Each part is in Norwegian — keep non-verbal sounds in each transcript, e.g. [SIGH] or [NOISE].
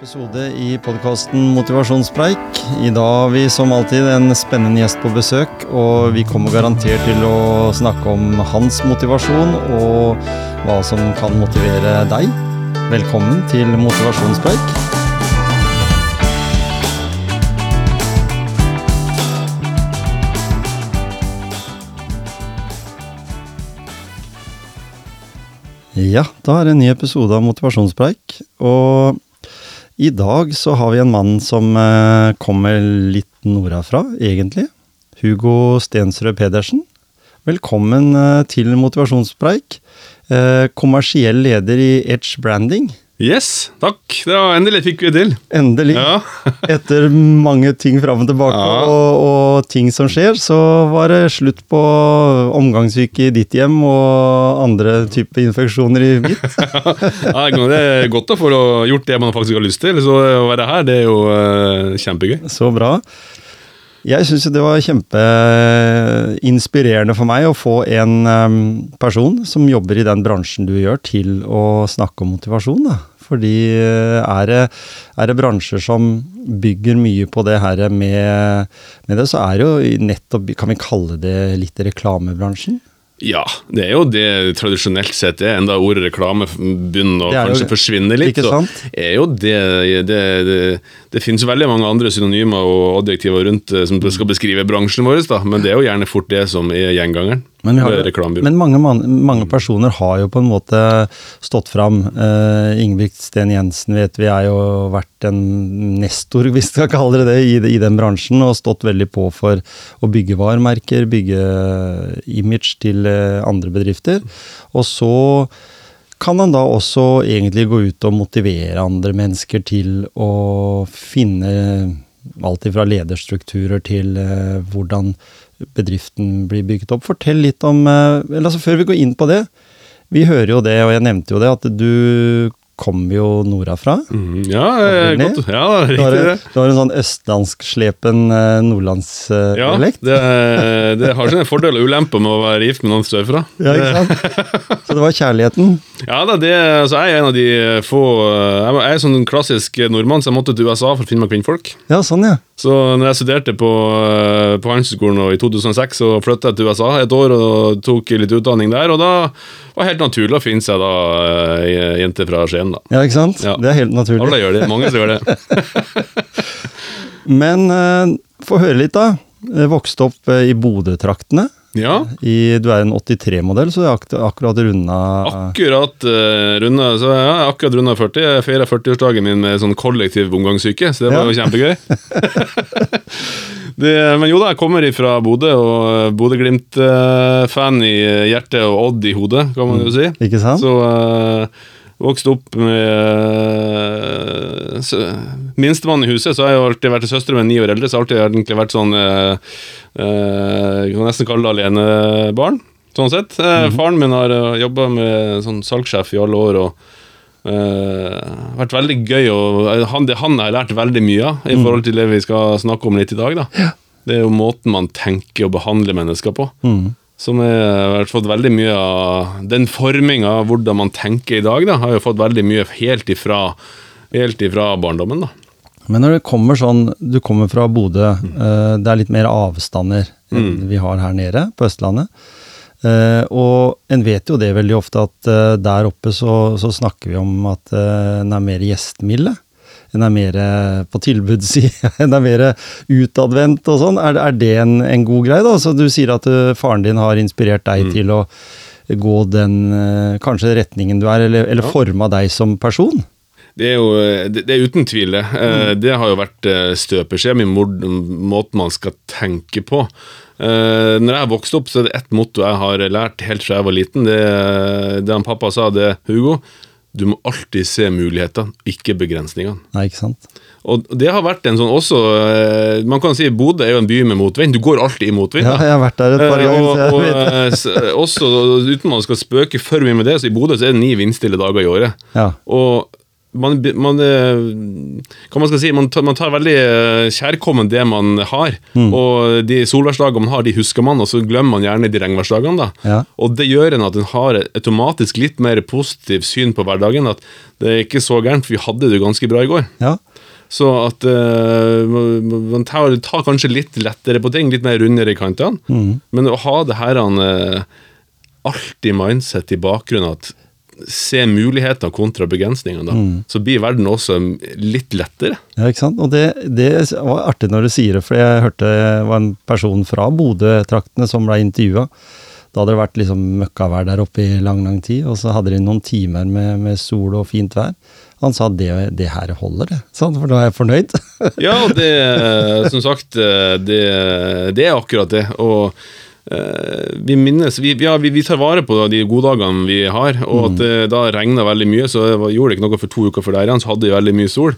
episode i podkasten Motivasjonspreik. I dag har vi som alltid en spennende gjest på besøk, og vi kommer garantert til å snakke om hans motivasjon og hva som kan motivere deg. Velkommen til Motivasjonspreik. Ja, da er det en ny episode av Motivasjonspreik. Og i dag så har vi en mann som eh, kommer litt nordafra, egentlig. Hugo Stensrød Pedersen. Velkommen eh, til Motivasjonspreik. Eh, kommersiell leder i Edge Branding. Yes, takk. Det var endelig fikk vi til. Endelig. Ja. [LAUGHS] Etter mange ting fram og tilbake Ja. og, og ting som skjer, så var det slutt på omgangssyke i ditt hjem og andre typer infeksjoner i mitt. [LAUGHS] Ja, det er godt å få gjort det man faktisk har lyst til. Så å være her, det er jo eh, kjempegøy. Så bra. Jeg syns det var kjempeinspirerende for meg å få en person som jobber i den bransjen du gjør, til å snakke om motivasjon. Da. Fordi eh, er det, er det bransjer som bygger mye på det her med, med det, så er det jo nettopp, kan vi kalle det litt reklamebransjen? Ja, det er jo det tradisjonelt sett er. Enda ordet reklame begynner å kanskje forsvinne litt. ikke så sant? er jo det det, det, det finnes veldig mange andre synonymer og adjektiver rundt eh, som skal beskrive bransjen vår, da, men det er jo gjerne fort det som er gjengangeren. Men, har, men mange, mange personer har jo på en måte stått fram. Uh, Ingebrigt Sten Jensen vet vi er jo vært en nestor, hvis [LAUGHS] vi skal kalle det det, i, i den bransjen. Og stått veldig på for å bygge varemerker, bygge image til eh, andre bedrifter. Og så kan han da også egentlig gå ut og motivere andre mennesker til å finne alt fra lederstrukturer til eh, hvordan bedriften blir bygget opp. Fortell litt om eh, eller altså Før vi går inn på det. Vi hører jo det, og jeg nevnte jo det, at du kommer jo nordafra. Mm, ja, eh, godt. Ja, det er Du har, riktig du har en sånn østlandskslepen eh, Ja, nordlandsdialekt. det, det har sine fordeler og ulemper med å være gift med noen sørfra. Ja, ikke sant? [LAUGHS] Så det var kjærligheten. Ja da, det, altså, jeg er en av de få Jeg er- jeg er sånn klassisk nordmann, så jeg måtte til USA for å finne meg kvinnfolk. Ja, sånn, ja. Så når jeg studerte på, på Handelshøyskolen i 2006, så flytta jeg til USA et år og tok litt utdanning der. Og da var det helt naturlig å finne seg da ei jente fra Skien, da. Ja, ikke sant? Ja. Det er helt naturlig. Alle gjør det. Mange som gjør det. [LAUGHS] Men eh, få høre litt, da. Eh, Vokste opp eh, i Bodø-traktene. Ja. I, du er en 83-modell, så er ak akkurat runda Akkurat uh, runda så ja, jeg akkurat runda 40. Jeg feira 40-årsdagen min med sånn kollektiv omgangssyke, så det var Ja. jo kjempegøy. [LAUGHS] det, men jo da, jeg kommer ifra Bodø, og Bodø-Glimt-fan i hjertet og Odd i hodet, kan man jo si. Ikke sant? Så uh, vokste opp med uh, minstemann i huset, så har jeg jo alltid vært søster med ni år eldre, så har jeg har alltid vært sånn uh, uh, Jeg kan nesten kalle det alenebarn, sånn sett. Uh, Faren min har uh, jobba med sånn salgssjef i alle år. og uh, vært veldig gøy og han, det han har jeg lært veldig mye av i forhold til det vi skal snakke om litt i dag. da Det er jo måten man tenker og behandler mennesker på. Mm. Som har fått veldig mye av Den forminga av hvordan man tenker i dag, da, har jo fått veldig mye helt ifra, helt ifra barndommen. da. Men når det kommer sånn Du kommer fra Bodø. eh, det er litt mer avstander enn vi har her nede på Østlandet. Eh, og en vet jo det veldig ofte at eh, der oppe så, så snakker vi om at eh, en er mer gjestmilde. En er mer eh, på tilbudssida, en [LAUGHS] er mer utadvendt og sånn. Er, er det en, en god greie, da? Så du sier at eh, faren din har inspirert deg til å gå den eh, kanskje retningen du er, eller, eller forma deg som person? Det er jo det, det er uten tvil det. Mm. Det har jo vært eh, støpeskjeen i måten man skal tenke på. Eh, Når jeg vokste opp, så er det ett motto jeg har lært helt fra jeg var liten. Det, det han pappa sa, det Hugo, du må alltid se mulighetene, ikke begrensningene. Nei, ikke sant? Og det har vært en sånn også eh, Man kan si Bodø er jo en by med motvind. Du går alltid i motvind. Ja, jeg har vært der et par Eh, ganger. og, og eh, også, uten man skal spøke for mye med det, så i Bodø så er det ni vindstille dager i året. Ja. Og man, man, eh, hva man skal si, man tar, man tar veldig eh, kjærkommen det man har. Og de solværsdagene man har, de husker man, og så glemmer man gjerne de regnværsdagene. da. Ja. Og det gjør en at en har automatisk litt mer positivt syn på hverdagen. At det er ikke så gærent, for vi hadde det ganske bra i går. Ja. Så at uh, man tar, tar kanskje litt lettere på ting, litt mer rundere i kantene. Men å ha det her uh, alltid mindset i bakgrunnen at se muligheter kontra begrensninger, da, så blir verden også litt lettere. Ja, ikke sant? Og det, det var artig når du sier det, for jeg hørte det var en person fra Bodø-traktene som ble intervjua. Da hadde det vært liksom møkkavær der oppe i lang, lang tid, og så hadde de noen timer med, med sol og fint vær. Han sa det, det her holder, det. Sånn, for da er jeg fornøyd. Ja, det Som sagt, det, det er akkurat det. Og eh, vi minnes vi, ja, vi, vi tar vare på de goddagene vi har, og at det da regna veldig mye, så gjorde det ikke noe for to uker før der igjen, så hadde vi veldig mye sol.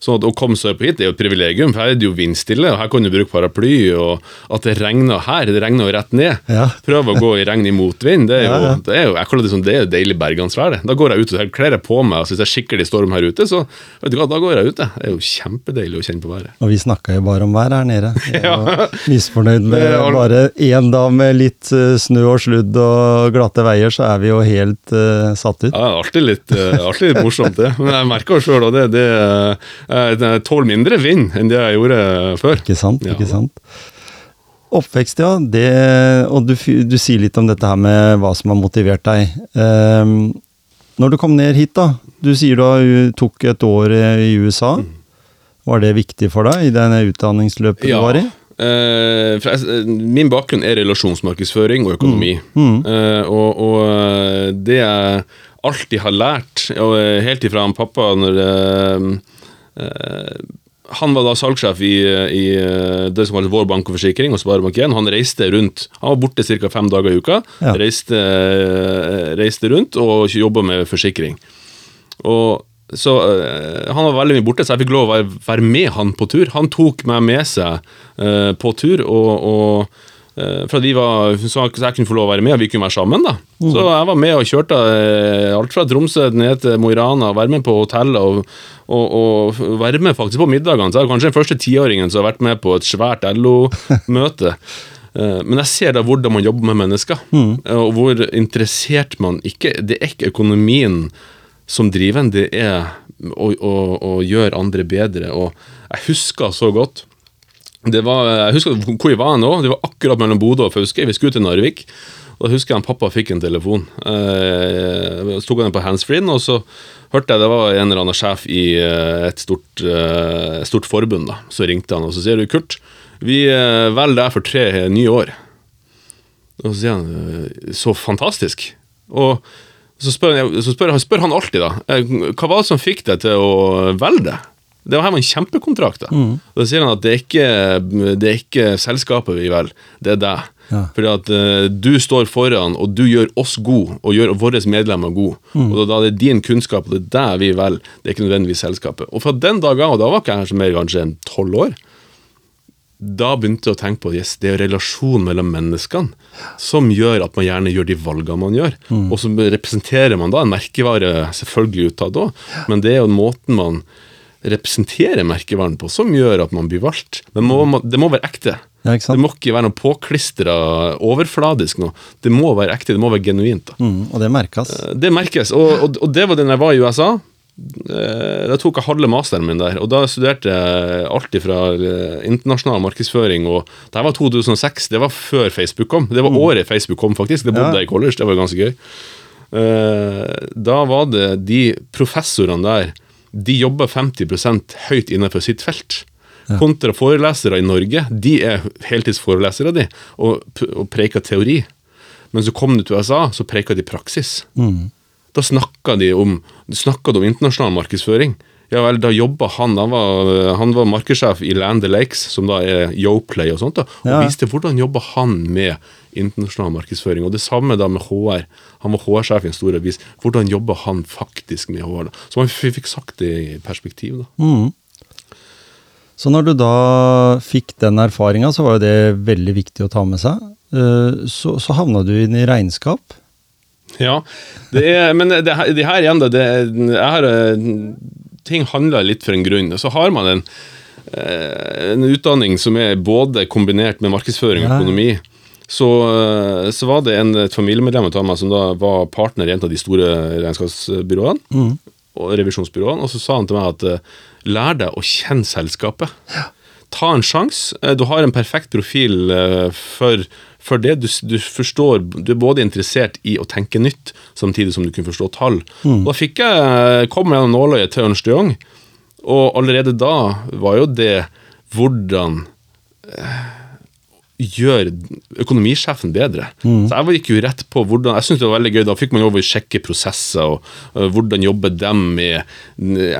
Så at å komme seg opp hit det er jo et privilegium, for her er det jo vindstille, og her kan du bruke paraply, og at det regner her, det regner jo rett ned. Ja. Prøv å gå i regn i motvind, det er jo. Det er jo jeg kaller det sånn, det er jo deilig bergansvær, det. Da går jeg ut og kler jeg på meg, og det er skikkelig storm her ute, så vet du hva, da går jeg ut. Det er jo kjempedeilig å kjenne på været. Og vi snakka jo bare om vær her nede. [LAUGHS] Jeg Ja. var misfornøyd med er- bare én dag med litt eh, snø og sludd og glatte veier, så er vi jo helt uh, satt ut. Ja, det er alltid litt, uh, alltid litt morsomt, det. Men jeg merker jo sjøl det, det, eh, jeg tåler mindre vind enn det jeg gjorde før. Ikke sant? Ja. ikke sant? Oppvekst, ja. Det, og du, du sier litt om dette her med hva som har motivert deg. Um, når du kom ned hit, da. Du sier du tok et år i USA. Mm. Var det viktig for deg i denne utdanningsløpet du var i? Eh, jeg, min bakgrunn er relasjonsmarkedsføring og økonomi. Mm. Eh, og, og eh, det jeg alltid har lært, og eh, helt ifra han pappa når eh, eh, Han var da salgssjef i, i eh, det som kalles Vår Bank og Forsikring og Sparebank1. Han reiste rundt. Han var borte ca. fem dager i uka. Ja. Reiste, eh, reiste rundt og jobba med forsikring. Og så eh, Han var veldig mye borte, så jeg fikk lov å være, være med han på tur. Han tok meg med seg eh, på tur, og, og eh, for at vi var, så jeg kunne få lov å være med, og vi kunne være sammen. da Så jeg var med og kjørte alt fra Tromsø ned til Mo i Rana, være med på hotellet og, og, og være med faktisk på middagene. Så jeg er kanskje den første tiåringen som har vært med på et svært LO-møte. [LAUGHS] Men jeg ser da hvordan man jobber med mennesker, mm. og hvor interessert man ikke Det er ikke økonomien som drivende er å, å, å gjøre andre bedre. Og jeg husker så godt det var, Jeg husker hvor jeg var nå. Det var akkurat mellom Bodø og Fauske. Vi skulle til Narvik. Og da husker jeg at pappa fikk en telefon. Eh, så tok han den på handsfree, og så hørte jeg det var en eller annen sjef i eh, et stort, eh, stort forbund. da Så ringte han og så sier du, Kurt, vi velger deg for tre nye år. Og så sier han så fantastisk. Og så spør, jeg, så spør, han- spør han alltid, da. eh, Hva var det som fikk deg til å velge det? Det her var en kjempekontrakt. da. Da sier han at det er ikke, det er ikke selskapet vi velger, det er deg. Ja. Fordi at uh, du står foran, og du gjør oss gode, og gjør våre medlemmer gode. Og da, da er det din kunnskap, og det er deg vi velger, det er ikke nødvendigvis selskapet. Og fra den dagen, og da var ikke jeg kanskje mer kanskje enn tolv år, da begynte jeg å tenke på yes, det er relasjonen mellom menneskene som gjør at man gjerne gjør de valgene man gjør. Og så representerer man da en merkevare, selvfølgelig utad òg, men det er jo måten man representerer merkevaren på som gjør at man blir valgt. Men må, det må være ekte. Ja? Det må ikke være noe påklistra overfladisk noe. Det må være ekte, det må være genuint. Mm, og det merkes. Det merkes, og, og, og det var den jeg var i USA. Eh, Da tok jeg halve masteren min der, og da studerte jeg alt fra internasjonal markedsføring og Det var 2006, det var før Facebook kom. Det var året Facebook kom, faktisk. Det bodde Ja. jeg i college, det var ganske gøy. Eh, Da var det de professorene der De jobba 50% høyt innenfor sitt felt. Kontra forelesere i Norge, de er heltidsforelesere, de, og, og preker teori. Men så kom du til USA, så preika de praksis. Da snakka de om, snakka de om internasjonal markedsføring. Ja vel, da jobba han Han var, han var markedssjef i Land the Lakes, som da er Yoplay og sånt, da, og Ja. viste hvordan jobba han med internasjonal markedsføring. Og det samme da med HR. Han var HR-sjef i en stor avis. Hvordan jobba han faktisk med HR? da? Så man fikk sagt det i perspektiv. da. Mm. Så når du da fikk den erfaringa, så var jo det veldig viktig å ta med seg. Eh, Så, så havna du inn i regnskap. Ja, det er, men det, her- det her igjen, da. Det, er- jeg eh, ting handler litt for en grunn. Så har man en, eh, en utdanning som er både kombinert med markedsføring og økonomi. Så, eh, så var det en, et familiemedlem av meg som da var partner i en av de store regnskapsbyråene. Og revisjonsbyråene. Og så sa han til meg at lær deg å kjenne selskapet. Ta en sjanse. Du har en perfekt profil for, for det. Du, du forstår Du er både interessert i å tenke nytt, samtidig som du kunne forstå tall. Mm. Da fikk jeg komme gjennom nåløyet til Ernst Young, og allerede da var jo det hvordan gjør økonomisjefen bedre. Så jeg var- gikk jo rett på hvordan Jeg syntes det var veldig gøy. Da fikk man over å sjekke prosesser, og øh, hvordan jobber dem med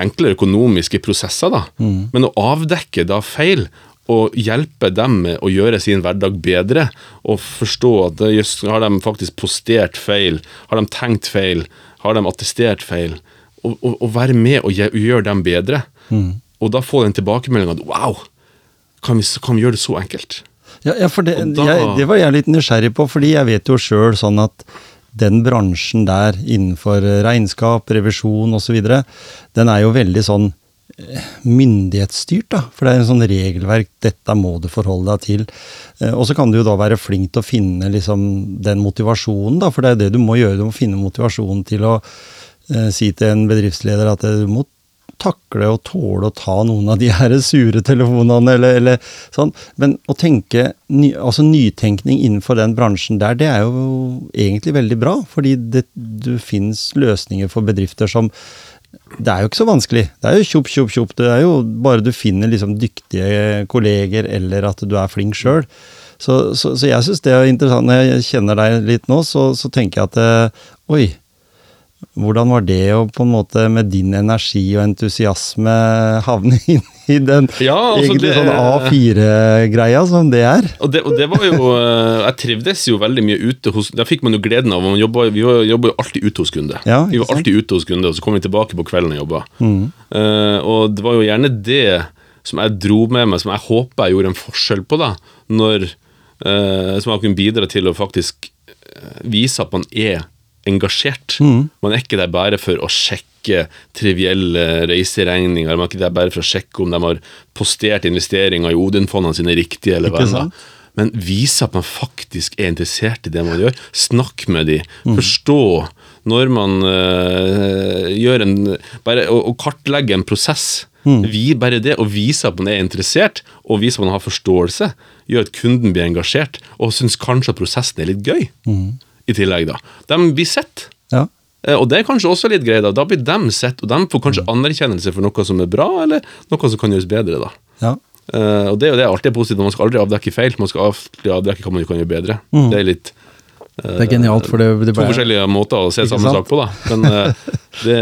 enkle økonomiske prosesser, da. Men å avdekke da feil, og hjelpe dem med å gjøre sin hverdag bedre, og forstå at det, har de faktisk postert feil, har de tenkt feil, har de attestert feil, og, og, og være med og gjøre dem bedre. Og da få den tilbakemeldinga at wow, kan vi, kan vi gjøre det så enkelt? Ja, ja for det, da- jeg, det var jeg litt nysgjerrig på, fordi jeg vet jo sjøl sånn at den bransjen der innenfor regnskap, revisjon osv., den er jo veldig sånn myndighetsstyrt, da. For det er en sånn regelverk, dette må du forholde deg til. Eh, Og så kan du jo da være flink til å finne liksom den motivasjonen, da. For det er det du må gjøre, du må finne motivasjonen til å eh, si til en bedriftsleder at eh, du må takle og tåle å ta noen av de her sure telefonene, eller, eller sånn. Men å tenke ny, altså nytenkning innenfor den bransjen der, det er jo egentlig veldig bra. Fordi det, det finnes løsninger for bedrifter som Det er jo ikke så vanskelig. Det er jo tjopp, tjopp, tjopp. Det er jo bare du finner liksom dyktige kolleger, eller at du er flink sjøl. Så, så, så jeg syns det er interessant. Når jeg kjenner deg litt nå, så, så tenker jeg at eh, oi, hvordan var det å på en måte med din energi og entusiasme havne [LAUGHS] inn i den Ja, altså, egentlig det- sånn A4-greia som det er? Og det, og det var jo eh, Jeg trivdes jo veldig mye ute hos Der fikk man jo gleden av man jobba, Vi jobba jo alltid ute hos kunde. Ja, vi var alltid ute hos kunde, og så kom vi tilbake på kvelden og jobba. Mm. Uh, og det var jo gjerne det som jeg dro med meg, som jeg håper jeg gjorde en forskjell på, da. Når eh, Som jeg kunne bidra til å faktisk vise at man er engasjert. Mm. Man er ikke der bare for å sjekke trivielle reiseregninger. Man er ikke der bare for å sjekke om de har postert investeringer i Odin-fondene sine riktige, eller hva enn. Men vise at man faktisk er interessert i det man gjør. Snakk med de. Mm. Forstå når man øh, gjør en Bare å, å kartlegge en prosess. Mm. Vi, bare det å vise at man er interessert, og vise at man har forståelse, gjør at kunden blir engasjert, og syns kanskje at prosessen er litt gøy. I tillegg, da. De blir sett. Ja. Eh, Og det er kanskje også litt greit. Da Da blir de sett, og de får kanskje anerkjennelse for noe som er bra, eller noe som kan gjøres bedre. da. ja. Uh, og det, er jo det alltid er positivt. Man skal aldri avdekke feil, man skal alltid avdekke hva man kan gjøre bedre. Det er litt Det er genialt, for det, det to forskjellige måter å se samme sak på, da. Men eh, [LAUGHS] det,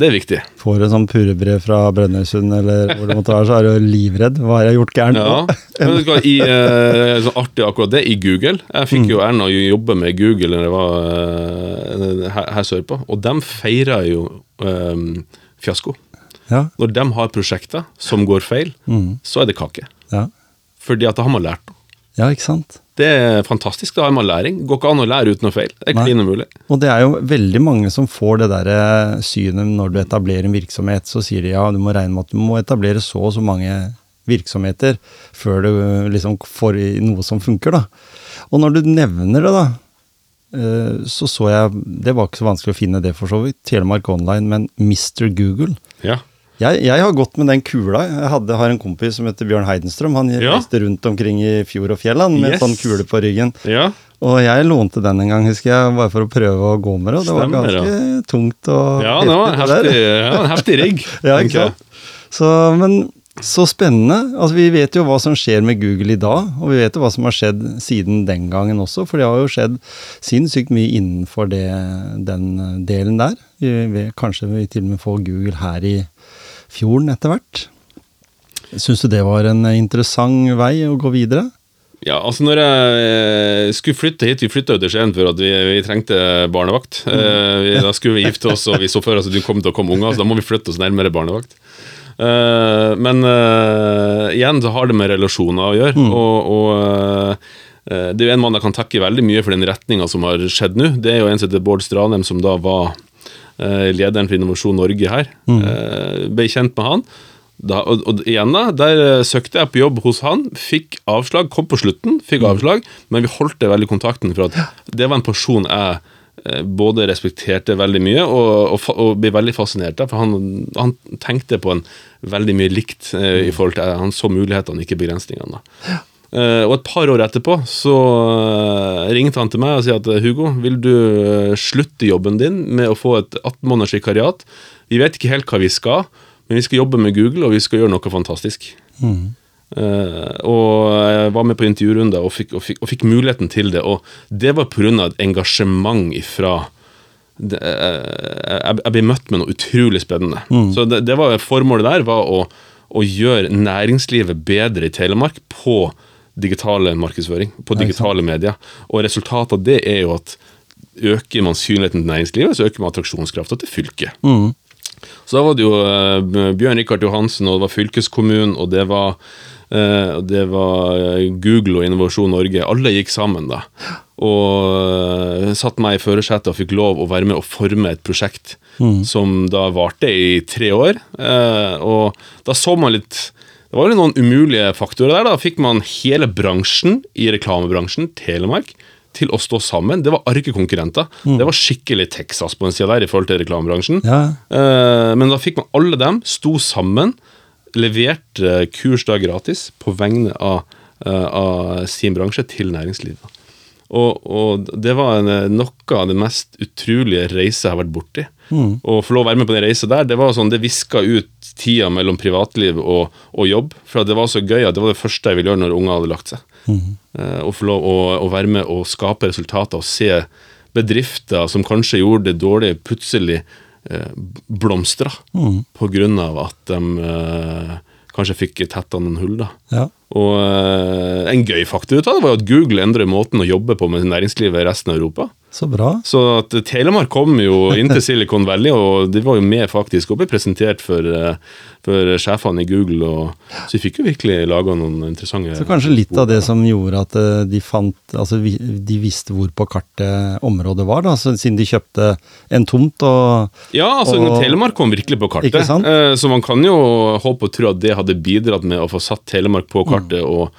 det er viktig. Får en sånn purebrev fra Brønnøysund eller hvor det måtte være, så er du livredd. Hva har jeg gjort gærent Ja. [LAUGHS] Men det er i, eh, så artig akkurat det, i Google Jeg fikk jo æren av å jobbe med Google når jeg var eh, her, her sørpå, og de feira jo um, fiasko. Ja. Når de har prosjekter som går feil, så er det kake. Ja. Fordi at da har man lært. Ja, ikke sant. Det er fantastisk. Da har man læring. Går ikke an å lære uten noe feil. Det er klin umulig. Og det er jo veldig mange som får det der eh, synet når du etablerer en virksomhet. Så sier de ja, du må regne med at du må etablere så og så mange virksomheter før du eh, liksom får noe som funker, da. Og når du nevner det, da, eh, så så jeg Det var ikke så vanskelig å finne det, for så vidt. Telemark Online, men Mr. Google. Ja. Jeg, jeg har gått med den kula. Jeg hadde, har en kompis som heter Bjørn Heidenstrøm. Han Ja. reiste rundt omkring i fjord og fjell med Yes. sånn kule på ryggen. ja. Og jeg lånte den en gang, husker jeg, bare for å prøve å gå med det. Og det var ganske tungt og Ja, det var heftig, det ja, en heftig rigg. [LAUGHS] Ja, ikke sant? Så, men så spennende. Altså, vi vet jo hva som skjer med Google i dag, og vi vet jo hva som har skjedd siden den gangen også, for det har jo skjedd sinnssykt mye innenfor det, den delen der. Vi, vi, kanskje vi til og med får Google her i fjorden etter hvert. Syns du det var en interessant vei å gå videre? Ja, altså når jeg eh, skulle flytte hit Vi flytta jo til Skien for at vi, vi trengte barnevakt. Eh, vi, da skulle vi gifte oss, og vi så for oss at det kom til å komme unger, så da må vi flytte oss nærmere barnevakt. Eh, men igjen så har det med relasjoner å gjøre. Og, og eh, Det er jo en mann jeg kan takke veldig mye for den retninga som har skjedd nå. Det er jo en som heter Bård Stranheim, som da var lederen for Innovasjon Norge her. Eh, ble kjent med han. Da, og, og igjen da, Der eh, søkte jeg på jobb hos han, fikk avslag, kom på slutten, fikk avslag, men vi holdt det veldig kontakten, for at det var en person jeg eh, både respekterte veldig mye og, og, og ble veldig fascinert av. For han, han tenkte på en veldig mye likt eh, i forhold til Han så mulighetene, ikke begrensningene. da. Eh, og et par år etterpå så uh, ringte han til meg og sier at Hugo, vil du eh, slutte jobben din med å få et 18 måneders vikariat? Vi vet ikke helt hva vi skal, men vi skal jobbe med Google, og vi skal gjøre noe fantastisk. Eh, og jeg var med på intervjurunder og fikk, og, fikk, og fikk muligheten til det. Og det var pga. et engasjement ifra det, jeg, jeg ble møtt med noe utrolig spennende. Så det, det var Formålet der var å, å gjøre næringslivet bedre i Telemark på digitale markedsføring, på digitale medier. Og resultatet av det er jo at øker man synligheten til næringslivet, så øker man attraksjonskrafta til fylket. Så da var det jo eh, Bjørn Rikard Johansen, og det var fylkeskommunen, og det var, eh, det var eh, Google og Innovasjon Norge. Alle gikk sammen da. Og satte meg i førersetet og fikk lov å være med å forme et prosjekt som da varte i tre år. Og da så man litt Det var jo noen umulige faktorer der. Da fikk man hele bransjen i reklamebransjen, Telemark, til å stå sammen. Det var arkekonkurrenter. Mm. Det var skikkelig Texas på den sida der i forhold til reklamebransjen. Ja. Eh, men da fikk man alle dem, sto sammen, leverte kurs da gratis på vegne av, eh, av sin bransje til næringslivet. Og, og det var en, noe av det mest utrolige reise jeg har vært borti. Å få lov å være med på den reisa der, det var sånn, det viska ut tida mellom privatliv og, og jobb. For det var så gøy at det var det første jeg ville gjøre når unger hadde lagt seg. Eh, Å få lov å, å være med og skape resultater og se bedrifter som kanskje gjorde det dårlig, plutselig eh, blomstra på grunn av at de eh, kanskje fikk tetta noen hull. da. Ja. Og eh, en gøy faktor ut av det var jo at Google endrer måten å jobbe på med næringslivet i resten av Europa. Så bra. Så at Telemark kom jo inn til Silicon Valley, og de var jo med faktisk og ble presentert for, eh, for sjefene i Google. Og, så vi fikk jo virkelig laga noen interessante Så kanskje litt av det som gjorde at eh, de fant Altså de visste hvor på kartet området var, da, så, siden de kjøpte en tomt og Ja, altså Og- Telemark kom virkelig på kartet. Ikke sant? Eh, Så man kan jo håpe og tro at det hadde bidratt med å få satt Telemark på kartet. Mm. Og,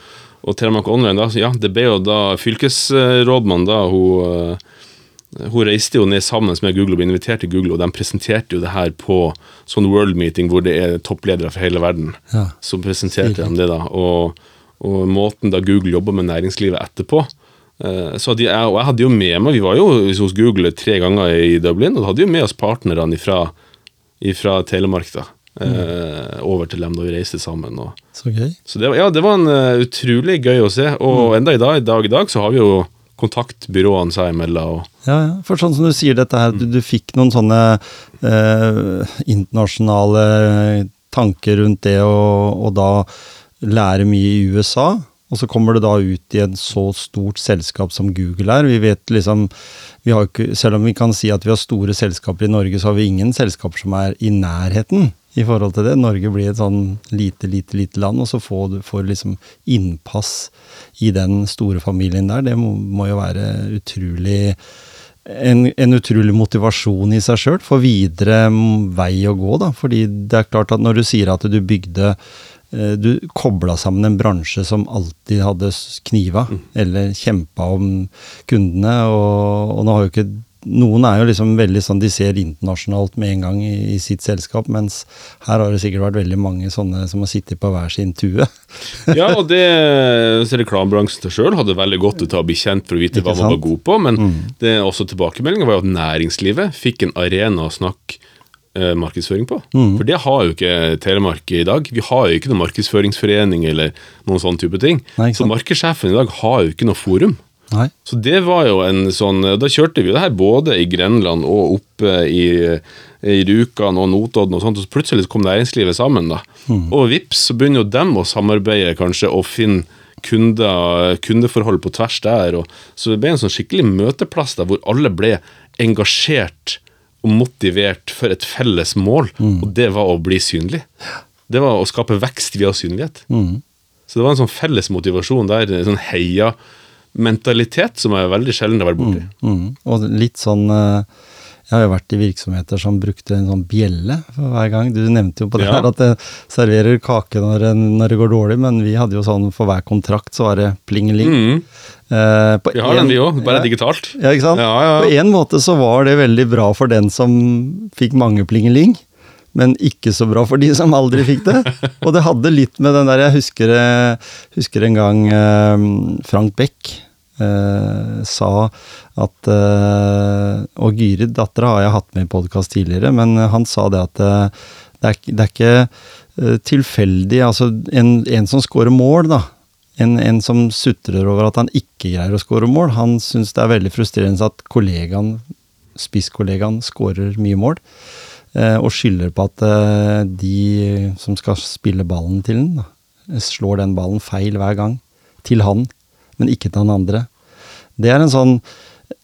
og Telemark Online, da, ja, det ble jo da fylkesrådmann, da, hun, hun reiste jo ned sammen med Google og ble invitert til Google, og de presenterte jo det her på sånn world meeting hvor det er toppledere fra hele verden. Ja. Så presenterte de det, da. Og, og måten da Google jobber med næringslivet etterpå. Eh, Så hadde jeg, og jeg hadde jo med meg, Vi var jo hos Google tre ganger i Dublin, og da hadde vi med oss partnerne fra Telemark da, Mm. over til dem da vi reiste sammen. Og, Så gøy. så det, ja, det var en eh, utrolig gøy å se. Og enda i dag, dag i dag så har vi jo kontaktbyråene seg imellom. Ja, ja. For sånn som du sier dette her, du, du fikk noen sånne eh, internasjonale tanker rundt det og da lære mye i USA. Og så kommer det da ut i en så stort selskap som Google er. Vi vet liksom vi har ikke, Selv om vi kan si at vi har store selskaper i Norge, så har vi ingen selskaper som er i nærheten i forhold til det. Norge blir et sånn lite, lite, lite land, og så får du får liksom innpass i den store familien der. Det må, må jo være utrolig en, en utrolig motivasjon i seg sjøl for videre mm, vei å gå. da, fordi det er klart at når du sier at du bygde eh, Du kobla sammen en bransje som alltid hadde kniva, kniva, eller kjempa om kundene. Og, og nå har jo ikke Noen er jo liksom veldig sånn de ser internasjonalt med en gang i, i sitt selskap, mens her har det sikkert vært veldig mange sånne som har sittet på hver sin tue. [LAUGHS] ja, og det så reklamebransjen sjøl hadde veldig godt ut av å bli kjent for å vite Ikke hva man var god på, men det er også tilbakemeldinga var jo at næringslivet fikk en arena å snakke eh, markedsføring på. For det har jo ikke Telemark i dag. Vi har jo ikke noen markedsføringsforening eller noen sånn type ting. Nei, Så markedssjefen i dag har jo ikke noe forum. Nei. Så det var jo en sånn Da kjørte vi det her både i Grenland og oppe i, i Rjukan og Notodden og sånt, og så plutselig kom næringslivet sammen, da. Og vips, så begynner jo dem å samarbeide kanskje og finne kunder, kundeforhold på tvers der. Og, så det ble en sånn skikkelig møteplass der hvor alle ble engasjert og motivert for et felles mål, og det var å bli synlig. Det var å skape vekst via synlighet. Så det var en sånn felles motivasjon der, en sånn heia mentalitet som er veldig sjelden å være borti. Mm. Og litt sånn eh, Jeg har jo vært i virksomheter som brukte en sånn bjelle for hver gang. Du nevnte jo på det Ja. her at det serverer kake når, når det går dårlig, men vi hadde jo sånn for hver kontrakt så var det plingeling. Mm. Eh, Vi har den, vi òg, bare ja, digitalt. Ja, ikke sant? Ja, ja. På en måte så var det veldig bra for den som fikk mange plingeling, men ikke så bra for de som aldri fikk det. [LAUGHS] Og det hadde litt med den der Jeg husker, eh, husker en gang eh, Frank Beck eh, sa at uh, Og Gyrid, dattera, har jeg hatt med i podkast tidligere, men han sa det at uh, det, er, det er ikke eh, tilfeldig Altså, en, en som scorer mål, da. En, en som sutrer over at han ikke greier å score mål. Han syns det er veldig frustrerende at kollegaen, spisskollegaen skårer mye mål. Eh, og skylder på at eh, de som skal spille ballen til den, slår den ballen feil hver gang. Til han, men ikke til han andre. Det er en sånn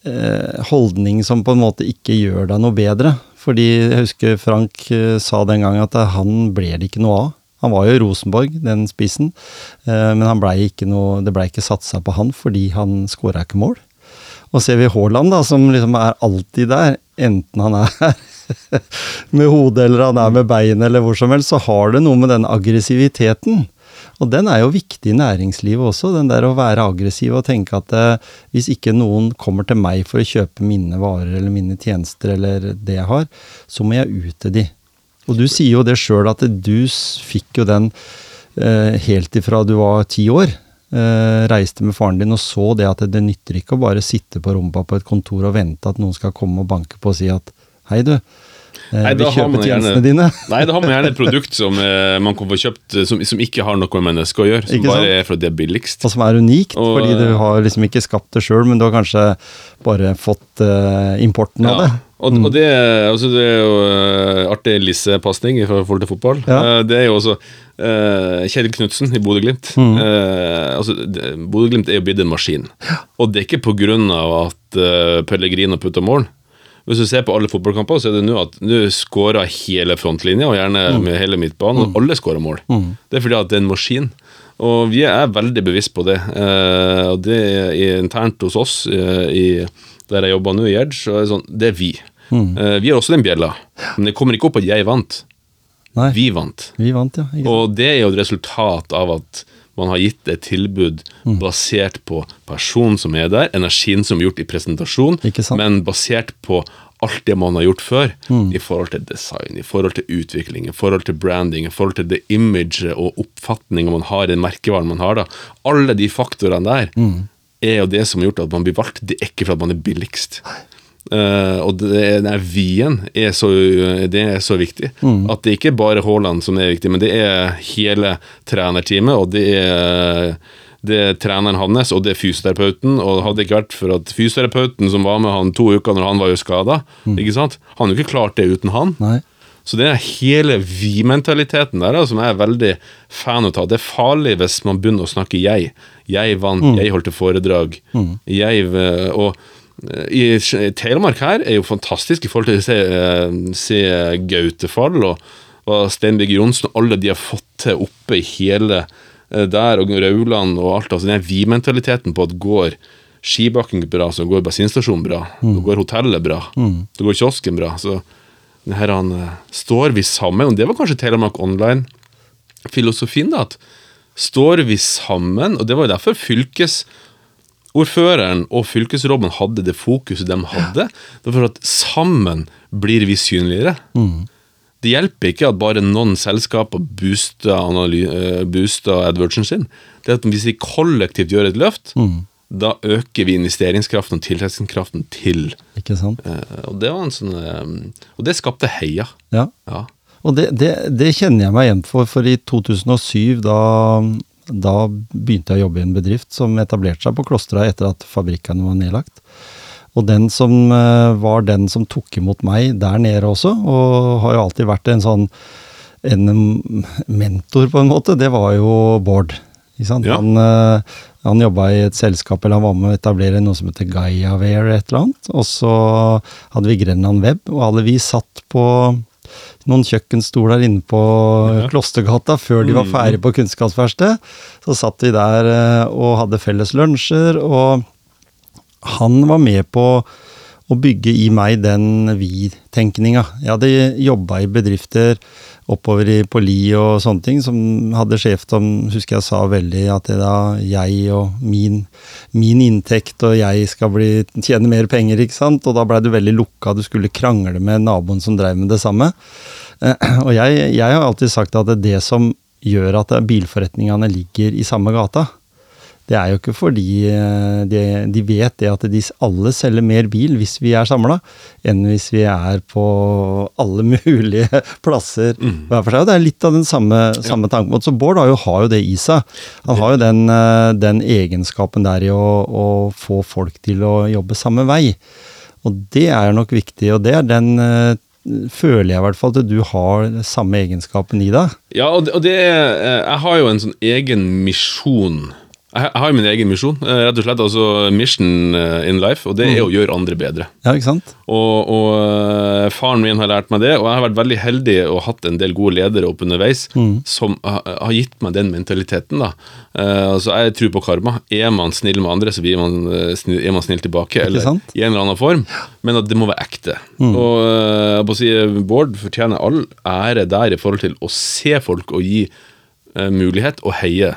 eh, holdning som på en måte ikke gjør deg noe bedre. Fordi jeg husker Frank eh, sa den gang at han ble det ikke noe av. Han var jo i Rosenborg, den spissen, eh, men ble noe, det blei ikke satsa på han fordi han skåra ikke mål. Og ser vi Haaland, da, som liksom er alltid der, enten han er [LAUGHS] med hodet eller han er med beinet eller hvor som helst, så har det noe med den aggressiviteten. Og den er jo viktig i næringslivet også, den der å være aggressiv og tenke at eh, hvis ikke noen kommer til meg for å kjøpe mine varer eller mine tjenester eller det jeg har, så må jeg ut til de. Og du sier jo det sjøl at du fikk jo den eh, helt ifra du var ti år. Eh, reiste med faren din og så det at det nytter ikke å bare sitte på rumpa på et kontor og vente at noen skal komme og banke på og si at hei, du. Eh, Nei, vi da har kjøper man gjerne- tjenestene dine. [LAUGHS] Nei, da har man gjerne et produkt som eh, man kan få kjøpt eh, som, som ikke har noe med mennesker å gjøre. Som Ikke bare sant? er fordi det er billigst. Og som er unikt, Og, fordi du eh, har liksom ikke skapt det sjøl, men du har kanskje bare fått eh, importen av det. Og, og det, altså det er jo artig lissepasning i forhold til fotball. Ja. Det er jo også uh, Kjell Knutsen i Bodø-Glimt. Mm. Uh, altså, Bodø-Glimt er jo blitt en maskin. Og det er ikke pga. at uh, Pellegrino putter mål. Hvis du ser på alle fotballkamper, så er det nå at nå skårer hele frontlinja, og gjerne Mm. med hele midtbanen, og alle skårer mål. Det er fordi at det er en maskin. Og vi er veldig bevisst på det. Eh, og det er internt hos oss eh, i, der jeg jobber nå, i Edge, så er det sånn, det er vi. Mm. vi har også den bjella, men det kommer ikke opp at jeg vant. Nei, vi, Vi vant. vant, ja. Og det er jo et resultat av at man har gitt et tilbud Mm. basert på personen som er der, energien som er gjort i presentasjon, men basert på alt det man har gjort før, Mm. i forhold til design, i forhold til utvikling, i forhold til branding, i forhold til det imaget og oppfatninga man har, den merkevaren man har. da. Alle de faktorene der Mm. er jo det som har gjort at man blir valgt. Det er ikke for at man er billigst. Eh, og det, den her vi-en er, så- det er så viktig. At det ikke er bare Haaland som er viktig, men det er hele trenerteamet, og det er, det er treneren hans, og det er fysioterapeuten. Og hadde det ikke vært for at fysioterapeuten som var med han to uker når han var jo skada, sant? han hadde jo ikke klart det uten han. Nei. Så det er hele vi-mentaliteten der som jeg er veldig fan av. Det er farlig hvis man begynner å snakke jeg. Jeg vant, jeg holdt et foredrag. Jeg, eh, og i i Telemark her er jo fantastisk i forhold til å se, eh, se Gautefall og, og Stenbygg Johnsen og alle de har fått til oppe i hele eh, der, og Rauland og alt. altså Den vi-mentaliteten på at går skibakken bra, så går bensinstasjonen bra. Så går hotellet bra. Så går kiosken bra. så det her han, eh, står vi sammen, og det var kanskje Telemark Online-filosofien, da, at står vi sammen, og det var jo derfor fylkesordføreren og fylkesråden hadde det fokuset de hadde, det var for at sammen blir vi synligere. Det hjelper ikke at bare noen selskaper booster, eh, booster sin. Det at hvis vi kollektivt gjør et løft, da øker vi investeringskraften og tiltrekningskraften til Ikke sant? Eh, og det var en sånn eh, Og det skapte heia. Ja. Ja. Og det, det, det kjenner jeg meg igjen for, for i 2007, da, da begynte jeg å jobbe i en bedrift som etablerte seg på Klostra etter at fabrikkene var nedlagt. Og den som eh, var den som tok imot meg der nede også, og har jo alltid vært en sånn en mentor, på en måte, det var jo Bård. Ja. Han, eh, han jobba i et selskap, eller han var med å etablere noe som heter GaiaWare et eller annet. Og så hadde vi Grenland Web, og alle vi satt på noen kjøkkenstoler inne på Ja. Klostergata før de var Mm. ferdig på Kunnskapsverkstedet. Så satt vi der eh, og hadde felles lunsjer, og han var med på å bygge i meg den vi-tenkninga. Jeg hadde jobba i bedrifter oppover i, på Li og sånne ting, som hadde sjef som husker jeg sa veldig at det da jeg og min, min inntekt og jeg skal bli, tjene mer penger, ikke sant. Og da blei du veldig lukka, du skulle krangle med naboen som drev med det samme. Eh, [CLEARS THROAT] Og jeg, jeg har alltid sagt at det er det som gjør at bilforretningene ligger i samme gata, det er jo ikke fordi eh, de, de vet det at de alle selger mer bil hvis vi er samla, enn hvis vi er på alle [LAUGHS] mulige plasser hver for seg. Og det er litt av den samme, samme tankemåten. Så Bård har jo, har jo det i seg. Han har jo den, eh, den egenskapen der i å, å få folk til å jobbe samme vei. Og det er nok viktig, og det er den eh, føler jeg i hvert fall at du har samme egenskapen i deg. Ja, og det, og det er Jeg har jo en sånn egen misjon. Jeg har min egen misjon, eh, rett og slett. Altså mission eh, in life, og det er å gjøre andre bedre. Ja, ikke sant? Og, og eh, faren min har lært meg det, og jeg har vært veldig heldig og hatt en del gode ledere opp underveis som har gitt meg den mentaliteten. da. Altså Jeg tror på karma. Er man snill med andre, så blir man, er man snill tilbake. Eller sant? i en eller annen form. Men at det må være ekte. Og jeg jeg må si, Bård fortjener all ære der i forhold til å se folk og gi mulighet å heie.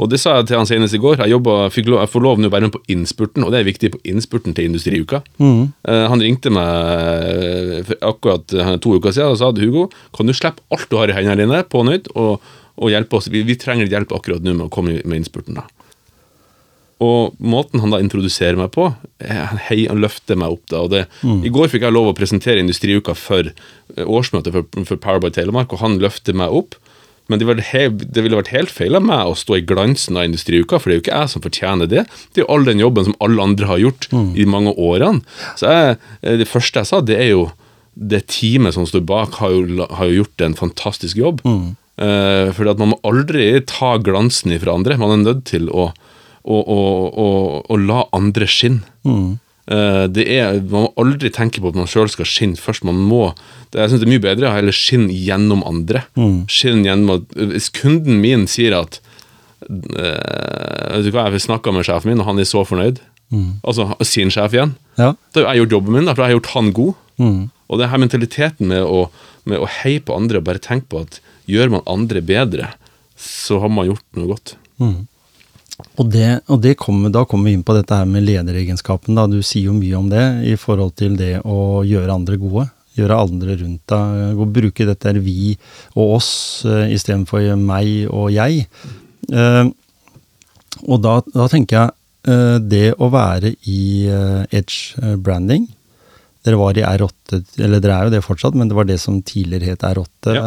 Og det sa jeg til han senest i går. Jeg, jobbet, fikk lov, jeg får lov nå å være med på innspurten, og det er viktig på innspurten til Industriuka. Eh, han ringte meg eh, akkurat eh, to uker siden og sa at Hugo, kan du slippe alt du har i hendene dine på nytt, og, og hjelpe oss? Vi, vi trenger hjelp akkurat nå med å komme med innspurten. da. Og måten han da introduserer meg på, eh, han, hei, han løfter meg opp da. og det, I går fikk jeg lov å presentere Industriuka for eh, årsmøtet for, for Powerby Telemark, og han løfter meg opp. Men det, det ville vært helt feil av meg å stå i glansen av Industriuka, for det er jo ikke jeg som fortjener det. Det er jo all den jobben som alle andre har gjort i mange årene. Så jeg, eh, det første jeg sa, det er jo det teamet som står bak, har jo, har jo gjort en fantastisk jobb. Eh, fordi at man må aldri ta glansen ifra andre. Man er nødt til å, å, å, å, la andre skinne. Eh, det er, man må aldri tenke på at man sjøl skal skinne først. Man må, det, jeg synes det er mye bedre å heller skinne gjennom andre. Skinne gjennom at, Hvis kunden min sier at øh, Vet du hva, Jeg snakka med sjefen min, og han er så fornøyd. Altså sin sjef igjen. Ja. Da har jeg gjort jobben min, da, for jeg har gjort han god. Mm. Og det her mentaliteten med å, med å heie på andre og bare tenke på at gjør man andre bedre, så har man gjort noe godt. Og, det, og det kommer, da kommer vi inn på dette her med lederegenskapen. Da. Du sier jo mye om det i forhold til det å gjøre andre gode. Gjøre andre rundt deg. Og bruke dette her vi og oss uh, istedenfor meg og jeg. Eh, og da, da tenker jeg eh, det å være i eh, Edge eh, Branding Dere var i R8, eller dere er jo det fortsatt, men det var det som tidligere het R8. Ja.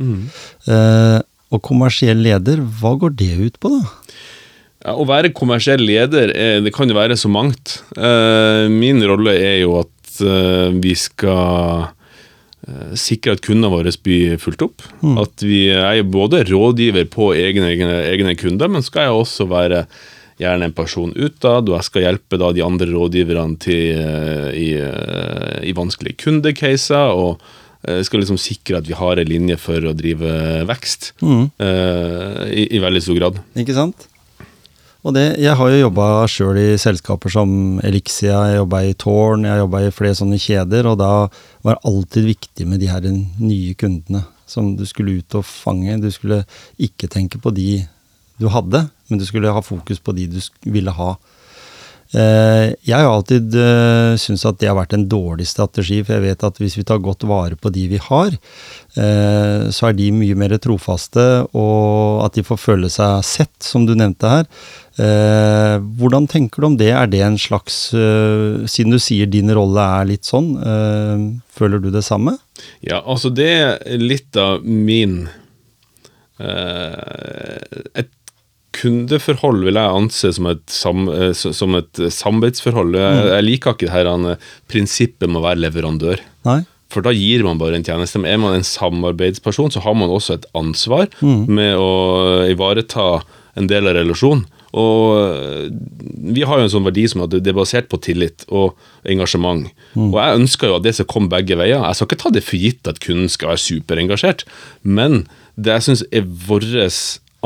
Mm. eh, og kommersiell leder, hva går det ut på, da? Å være kommersiell leder, er, det kan jo være så mangt. Eh, min rolle er jo at eh, vi skal eh, sikre at kundene våre blir fulgt opp. At vi er både rådgiver på egne, egne, egne kunder, men skal jeg også være gjerne en person utad, og jeg skal hjelpe de andre rådgiverne til, i, i vanskelige kundecaser. og skal liksom sikre at vi har en linje for å drive vekst mm. i, i veldig stor grad. Ikke sant? Og det, jeg har jo jobba sjøl i selskaper som Elixia, jeg jobba i Tårn, jeg jobba i flere sånne kjeder, og da var det alltid viktig med de her nye kundene som du skulle ut og fange. Du skulle ikke tenke på de du hadde, men du skulle ha fokus på de du ville ha. Eh, Jeg har alltid uh, syntes at det har vært en dårlig strategi, for jeg vet at hvis vi tar godt vare på de vi har, eh, så er de mye mer trofaste, og at de får føle seg sett, som du nevnte her. Eh, Hvordan tenker du om det? Er det en slags eh, Siden du sier din rolle er litt sånn, eh, føler du det samme? Ja, altså det er litt av min eh, Et kundeforhold vil jeg anse som et, sam, eh, som et samarbeidsforhold. Jeg, jeg liker ikke det her han, eh, prinsippet med å være leverandør. Nei? For da gir man bare en tjeneste. Men er man en samarbeidsperson, så har man også et ansvar med å ivareta en del av relasjonen. Og øh, vi har jo en sånn verdi som at det er basert på tillit og engasjement. Og jeg ønsker jo at det skal komme begge veier. Jeg skal ikke ta det for gitt at kunden skal være superengasjert, men det jeg syns er vårt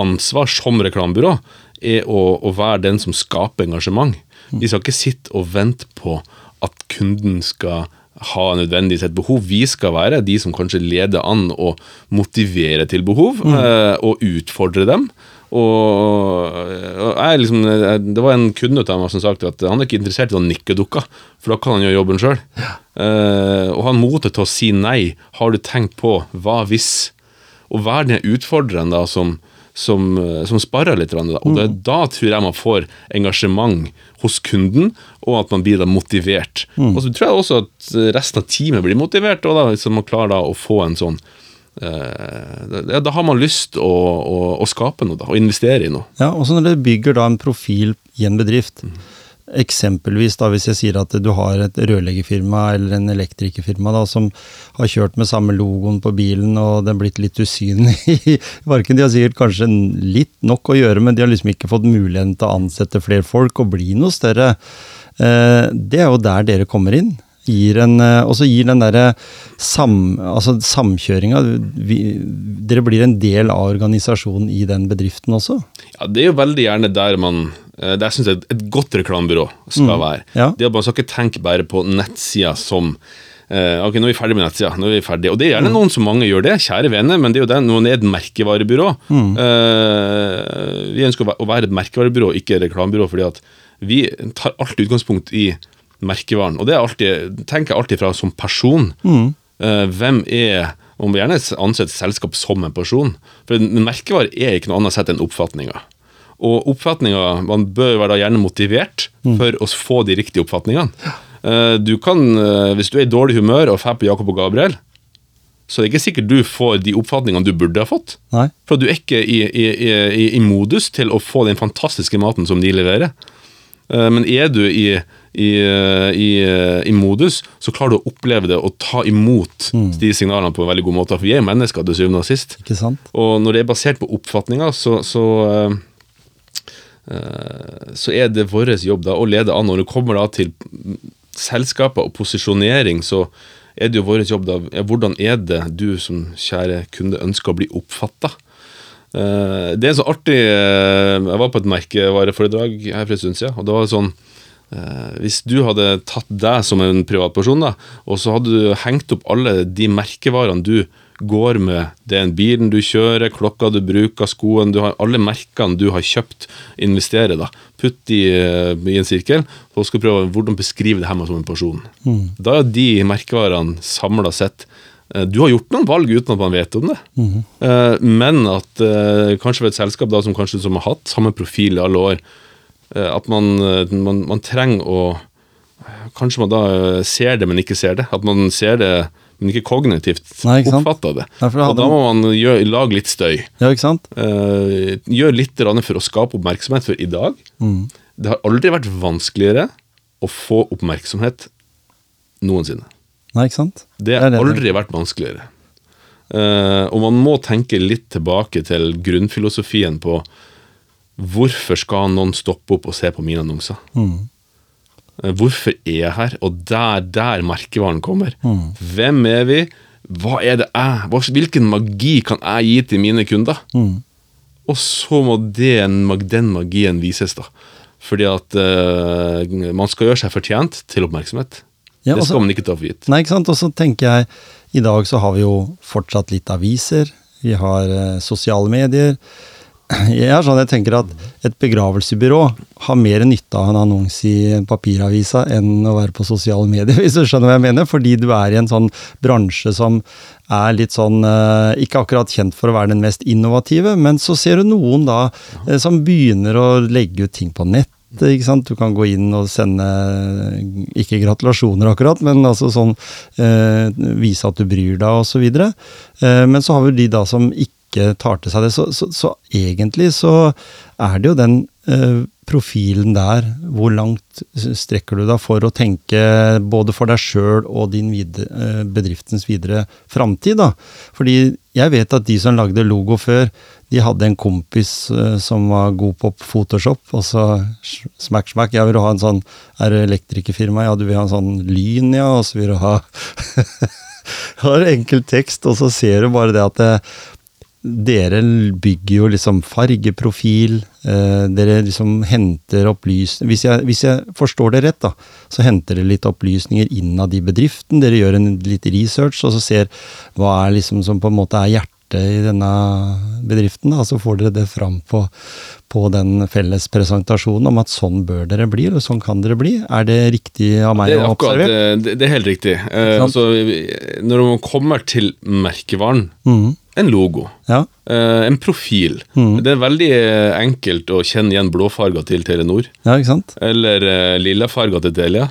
ansvar som reklamebyrå, er å, å være den som skaper engasjement. Vi skal ikke sitte og vente på at kunden skal ha nødvendigvis et behov. Vi skal være de som kanskje leder an og motiverer til behov, eh, og utfordrer dem. Og, jeg liksom, Det var en kunde av meg som sa at han er ikke interessert i noen nikkedukker, for da kan han gjøre jobben sjøl. Eh, og han motet til å si nei. Har du tenkt på hva hvis? Og være den utfordreren da som, som, eh, som sparer litt. Og det, da tror jeg man får engasjement hos kunden, og at man blir da motivert. Og så tror jeg også at resten av teamet blir motivert, og da, så man klarer da å få en sånn eh, da, da har man lyst å, å, å skape noe, da, og investere i noe. Ja, og så når du bygger da en profil i en bedrift, eksempelvis da hvis jeg sier at du har et rørleggerfirma eller en elektrikerfirma da, som har kjørt med samme logoen på bilen og den er blitt litt usynlig [LAUGHS] i. De har sikkert kanskje litt nok å gjøre, men de har liksom ikke fått muligheten til å ansette flere folk og bli noe større. Eh, Det er jo der dere kommer inn. Eh, og så gir den derre sam, altså samkjøringa Dere blir en del av organisasjonen i den bedriften også? Ja, Det er jo veldig gjerne der man eh, jeg syns et, et godt reklamebyrå skal være. ja. Det at Man skal ikke tenke bare på nettsida som uh, Ok, nå er vi ferdig med nettsida. nå er vi ferdig. Og det er gjerne noen som mange gjør det, kjære venner, men det er jo det, noen er et merkevarebyrå. Eh, vi ønsker å være et merkevarebyrå, ikke et reklamebyrå, fordi at vi tar alltid utgangspunkt i merkevaren. Og det er alltid, tenker jeg alltid fra som person. Uh, hvem er Man må gjerne ansette et selskap som en person. For en merkevare er ikke noe annet sett enn oppfatninger. Og oppfatninger, Man bør være da gjerne motivert for å få de riktige oppfatningene. Eh, Du kan, eh, Hvis du er i dårlig humør og drar på Jakob og Gabriel, så er det ikke sikkert du får de oppfatningene du burde ha fått. Nei? For du er ikke i, i, i, i modus til å få den fantastiske maten som de leverer. Eh, Men er du i, i, i, i modus, så klarer du å oppleve det og ta imot de signalene på en veldig god måte. For vi er jo mennesker til syvende og sist. Og når det er basert på oppfatninger, så, så, så er det vår jobb da å lede an. Når det kommer da til selskaper og posisjonering, så er det jo vår jobb da Hvordan er det du som kjære kunde ønsker å bli oppfatta? det er så artig eh, Jeg var på et merkevareforedrag her for en stund siden, og det var sånn Eh, hvis du hadde tatt deg som en privatperson, da, og så hadde du hengt opp alle de merkevarene du går med, Det er en bilen du kjører, klokka du bruker, skoen du har, alle merkene du har kjøpt, investere, da. Putt de eh, i en sirkel, og skal prøve hvordan beskrive det her med som en person. Da er de merkevarene samla sett eh, du har gjort noen valg uten at man vet om det, mm. men at kanskje ved et selskap da, som kanskje som har hatt samme profil i alle år, at man, man, man trenger å Kanskje man da ser det, men ikke ser det. At man ser det, men ikke kognitivt Nei, ikke sant? det. Nei, Og da må man gjøre, lage litt støy. Ja, ikke sant? Eh, gjør litt for å skape oppmerksomhet, for i dag Det har aldri vært vanskeligere å få oppmerksomhet noensinne. Nei, ikke sant? Det har aldri vært vanskeligere. Eh, og man må tenke litt tilbake til grunnfilosofien på hvorfor skal noen stoppe opp og se på mine annonser? Eh, hvorfor er jeg her? Og der, der merkevaren kommer. Hvem er vi? Hva er det jeg Hvilken magi kan jeg gi til mine kunder? Og så må den, den magien vises, da. Fordi at uh, man skal gjøre seg fortjent til oppmerksomhet. Ja, det altså- skal man ikke ta for gitt. Nei, ikke sant? Og så tenker jeg, i dag så har vi jo fortsatt litt aviser, vi har uh, sosiale medier. Jeg er sånn, jeg tenker at et begravelsebyrå har mer nytte av en annonse i papiravisa enn å være på sosiale medier, [LAUGHS] hvis du skjønner hva jeg mener. Fordi du er i en sånn bransje som er litt sånn eh, Ikke akkurat kjent for å være den mest innovative, men så ser du noen da eh, som begynner å legge ut ting på nett. Du kan gå inn og sende ikke gratulasjoner akkurat, men altså sånn eh, vise at du bryr deg osv. Eh, men så har vi de da som ikke tar til seg det. Så, så, så egentlig så er det jo den eh, profilen der. Hvor langt strekker du deg for å tenke både for deg sjøl og din videre, eh, bedriftens videre framtid? Fordi jeg vet at de som lagde logo før, de hadde en kompis eh, som var god på Photoshop, og så smack, smack. Jeg vil ha en sånn Er det elektrikerfirma? Ja, du vil ha en sånn lyn, ja, og så vil du ha [LAUGHS] Har enkel tekst, og så ser du bare det at det, dere bygger jo liksom fargeprofil. Eh, dere liksom henter opplysninger hvis, hvis jeg forstår det rett, da, så henter dere litt opplysninger innad i bedriften. Dere gjør en litt research, og så ser hva er liksom som på en måte er hjertet i denne bedriften. Da. Så får dere det fram på, på den felles presentasjonen om at sånn bør dere bli, eller sånn kan dere bli. Er det riktig av meg å observere? det, det er helt riktig. Eh, altså, når man kommer til merkevaren, Mhm. En logo, Ja. eh, en profil Mm. Det er veldig eh, enkelt å kjenne igjen blåfarger til Telenor. ja, ikke sant? Eller uh, lillafarger til Telia.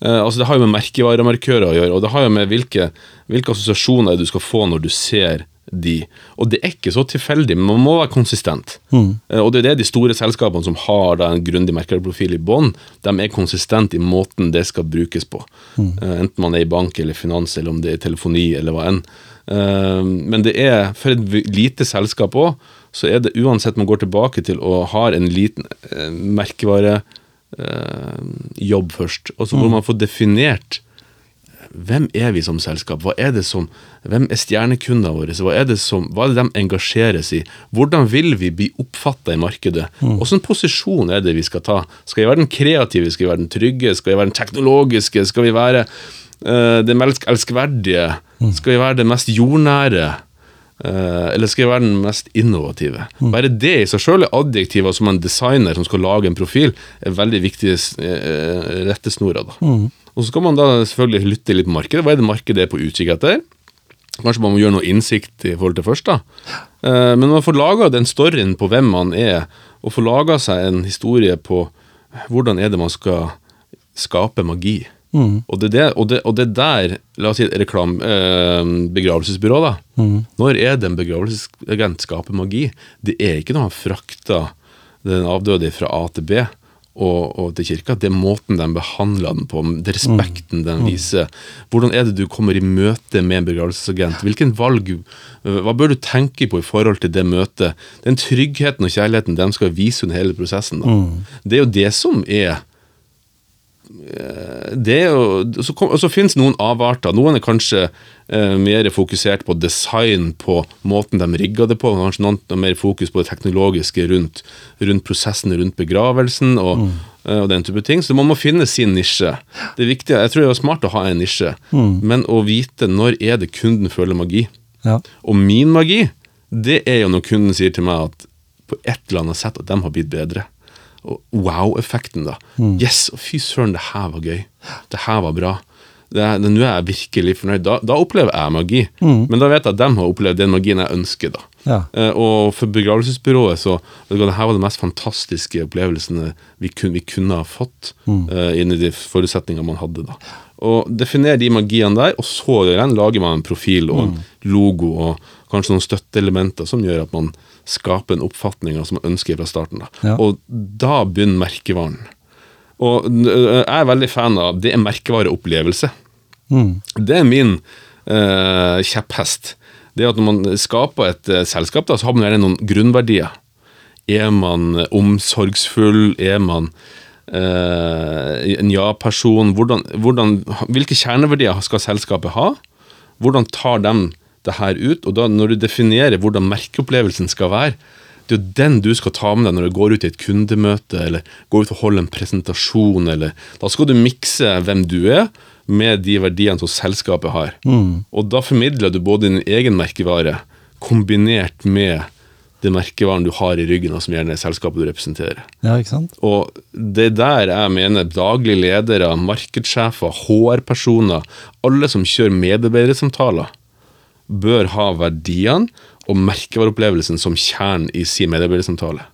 Eh, altså Det har jo med merkevaremarkører å gjøre, og det har jo med hvilke, hvilke assosiasjoner du skal få når du ser de. Og det er ikke så tilfeldig, men man må være konsistent. Eh, og det er det de store selskapene som har da en grundig merkevareprofil i bånn, de er konsistente i måten det skal brukes på. Eh, enten man er i bank eller finans, eller om det er telefoni eller hva enn. Eh, men det er, for et lite selskap òg, så er det uansett man går tilbake til og har en liten merkevarejobb merkevare eh, først. Og så hvor man får definert hvem er vi som selskap? Hva er det som, hvem er stjernekundene våre? Hva er, det som, hva er det de engasjeres i? Hvordan vil vi bli oppfatta i markedet? Hvilken posisjon er det vi skal ta? Skal vi være den kreative? Skal vi være den trygge? Skal vi være den teknologiske? Skal vi være eh, det mest elskverdige? Skal vi være det mest jordnære? Eh, eller skal jeg være den mest innovative? Bare det i seg sjøl er adjektiver som en designer som skal lage en profil, er veldig viktige uh, rettesnorer. Da. Og så skal man da selvfølgelig lytte litt på markedet. Hva er det markedet er på utkikk etter? Kanskje man må gjøre noe innsikt i forhold til først. da. Eh, men man får laga den storyen på hvem man er, og får laga seg en historie på hvordan er det man skal skape magi. Og, det, det, og, det, og det er der, la oss si reklam, eh, begravelsesbyrå, da. Når er det en begravelsesagent skaper magi? Det er ikke når han frakter den avdøde fra A til B og, og til kirka. Det er måten de behandler den på, det respekten den viser. Hvordan er det du kommer i møte med en begravelsesagent? Hvilken valg, Hva bør du tenke på i forhold til det møtet? Den tryggheten og kjærligheten de skal vise under hele prosessen. Da. Det er jo det som er det er jo, så, kom, så finnes noen avarter. Noen er kanskje eh, mer fokusert på design, på måten de rigger det på. Kanskje noen har mer fokus på det teknologiske rundt, rundt prosessen rundt begravelsen og, mm. og den type ting. Så man må finne sin nisje. Det er viktig, Jeg tror det er smart å ha en nisje, men å vite når er det kunden føler magi. Ja. Og min magi, det er jo når kunden sier til meg at på et eller annet sett at de har blitt bedre. Wow-effekten, da. Yes, og fy søren, det her var gøy. Det her var bra. Det Nå er jeg virkelig fornøyd. Da, da opplever jeg magi. Men da vet jeg at de har opplevd den magien jeg ønsker. da. Ja. Eh, og for begravelsesbyrået så vet du det her var de mest fantastiske opplevelsene vi kunne, vi kunne ha fått eh, inni de forutsetningene man hadde. da. Og Definer de magiene der, og så igjen lager man en profil og en logo og kanskje noen støtteelementer som gjør at man skaper en oppfatning av som man ønsker fra starten. da. Ja. Og da begynner merkevaren. Og øh, jeg er veldig fan av det er merkevareopplevelse. Mm. Det er min eh, kjepphest. Det er at når man skaper et eh, selskap, da, så har man gjerne noen grunnverdier. Er man omsorgsfull? Er man eh, en ja-person? Hvordan, hvordan, hvilke kjerneverdier skal selskapet ha? Hvordan tar de det her ut? Og da når du definerer hvordan merkeopplevelsen skal være, det er jo den du skal ta med deg når du går ut i et kundemøte, eller går ut og holder en presentasjon, eller Da skal du mikse hvem du er, med de verdiene som selskapet har. Og da formidler du både din egen merkevare, kombinert med det merkevaren du har i ryggen, og som gjerne er selskapet du representerer. ja, ikke sant? Og det er der jeg mener daglige ledere, markedssjefer, HR-personer, alle som kjører medarbeidersamtaler, bør ha verdiene og merkevareopplevelsen som kjernen i sin medarbeidersamtale.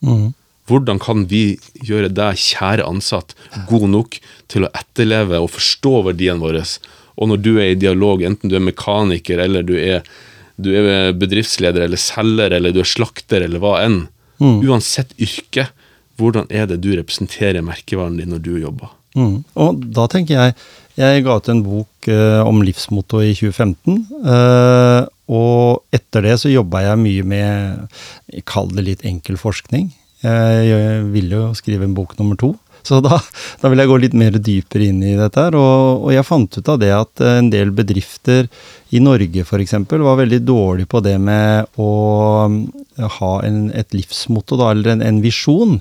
Hvordan kan vi gjøre deg, kjære ansatt, god nok til å etterleve og forstå verdiene våre? Og når du er i dialog, enten du er mekaniker, eller du er, du er bedriftsleder, eller selger, eller du er slakter, eller hva enn. Uansett yrke, hvordan er det du representerer merkevaren din når du jobber? Mm. Og da tenker jeg Jeg ga ut en bok eh, om livsmotto i 2015. eh, og etter det så jobba jeg mye med Kall det litt enkel forskning. Jeg, jeg ville jo skrive en bok nummer to. Så da, da vil jeg gå litt mer dypere inn i dette. her, og, og, jeg fant ut av det at en del bedrifter i Norge f.eks. var veldig dårlige på det med å ha en, et livsmotto, da, eller en, en visjon.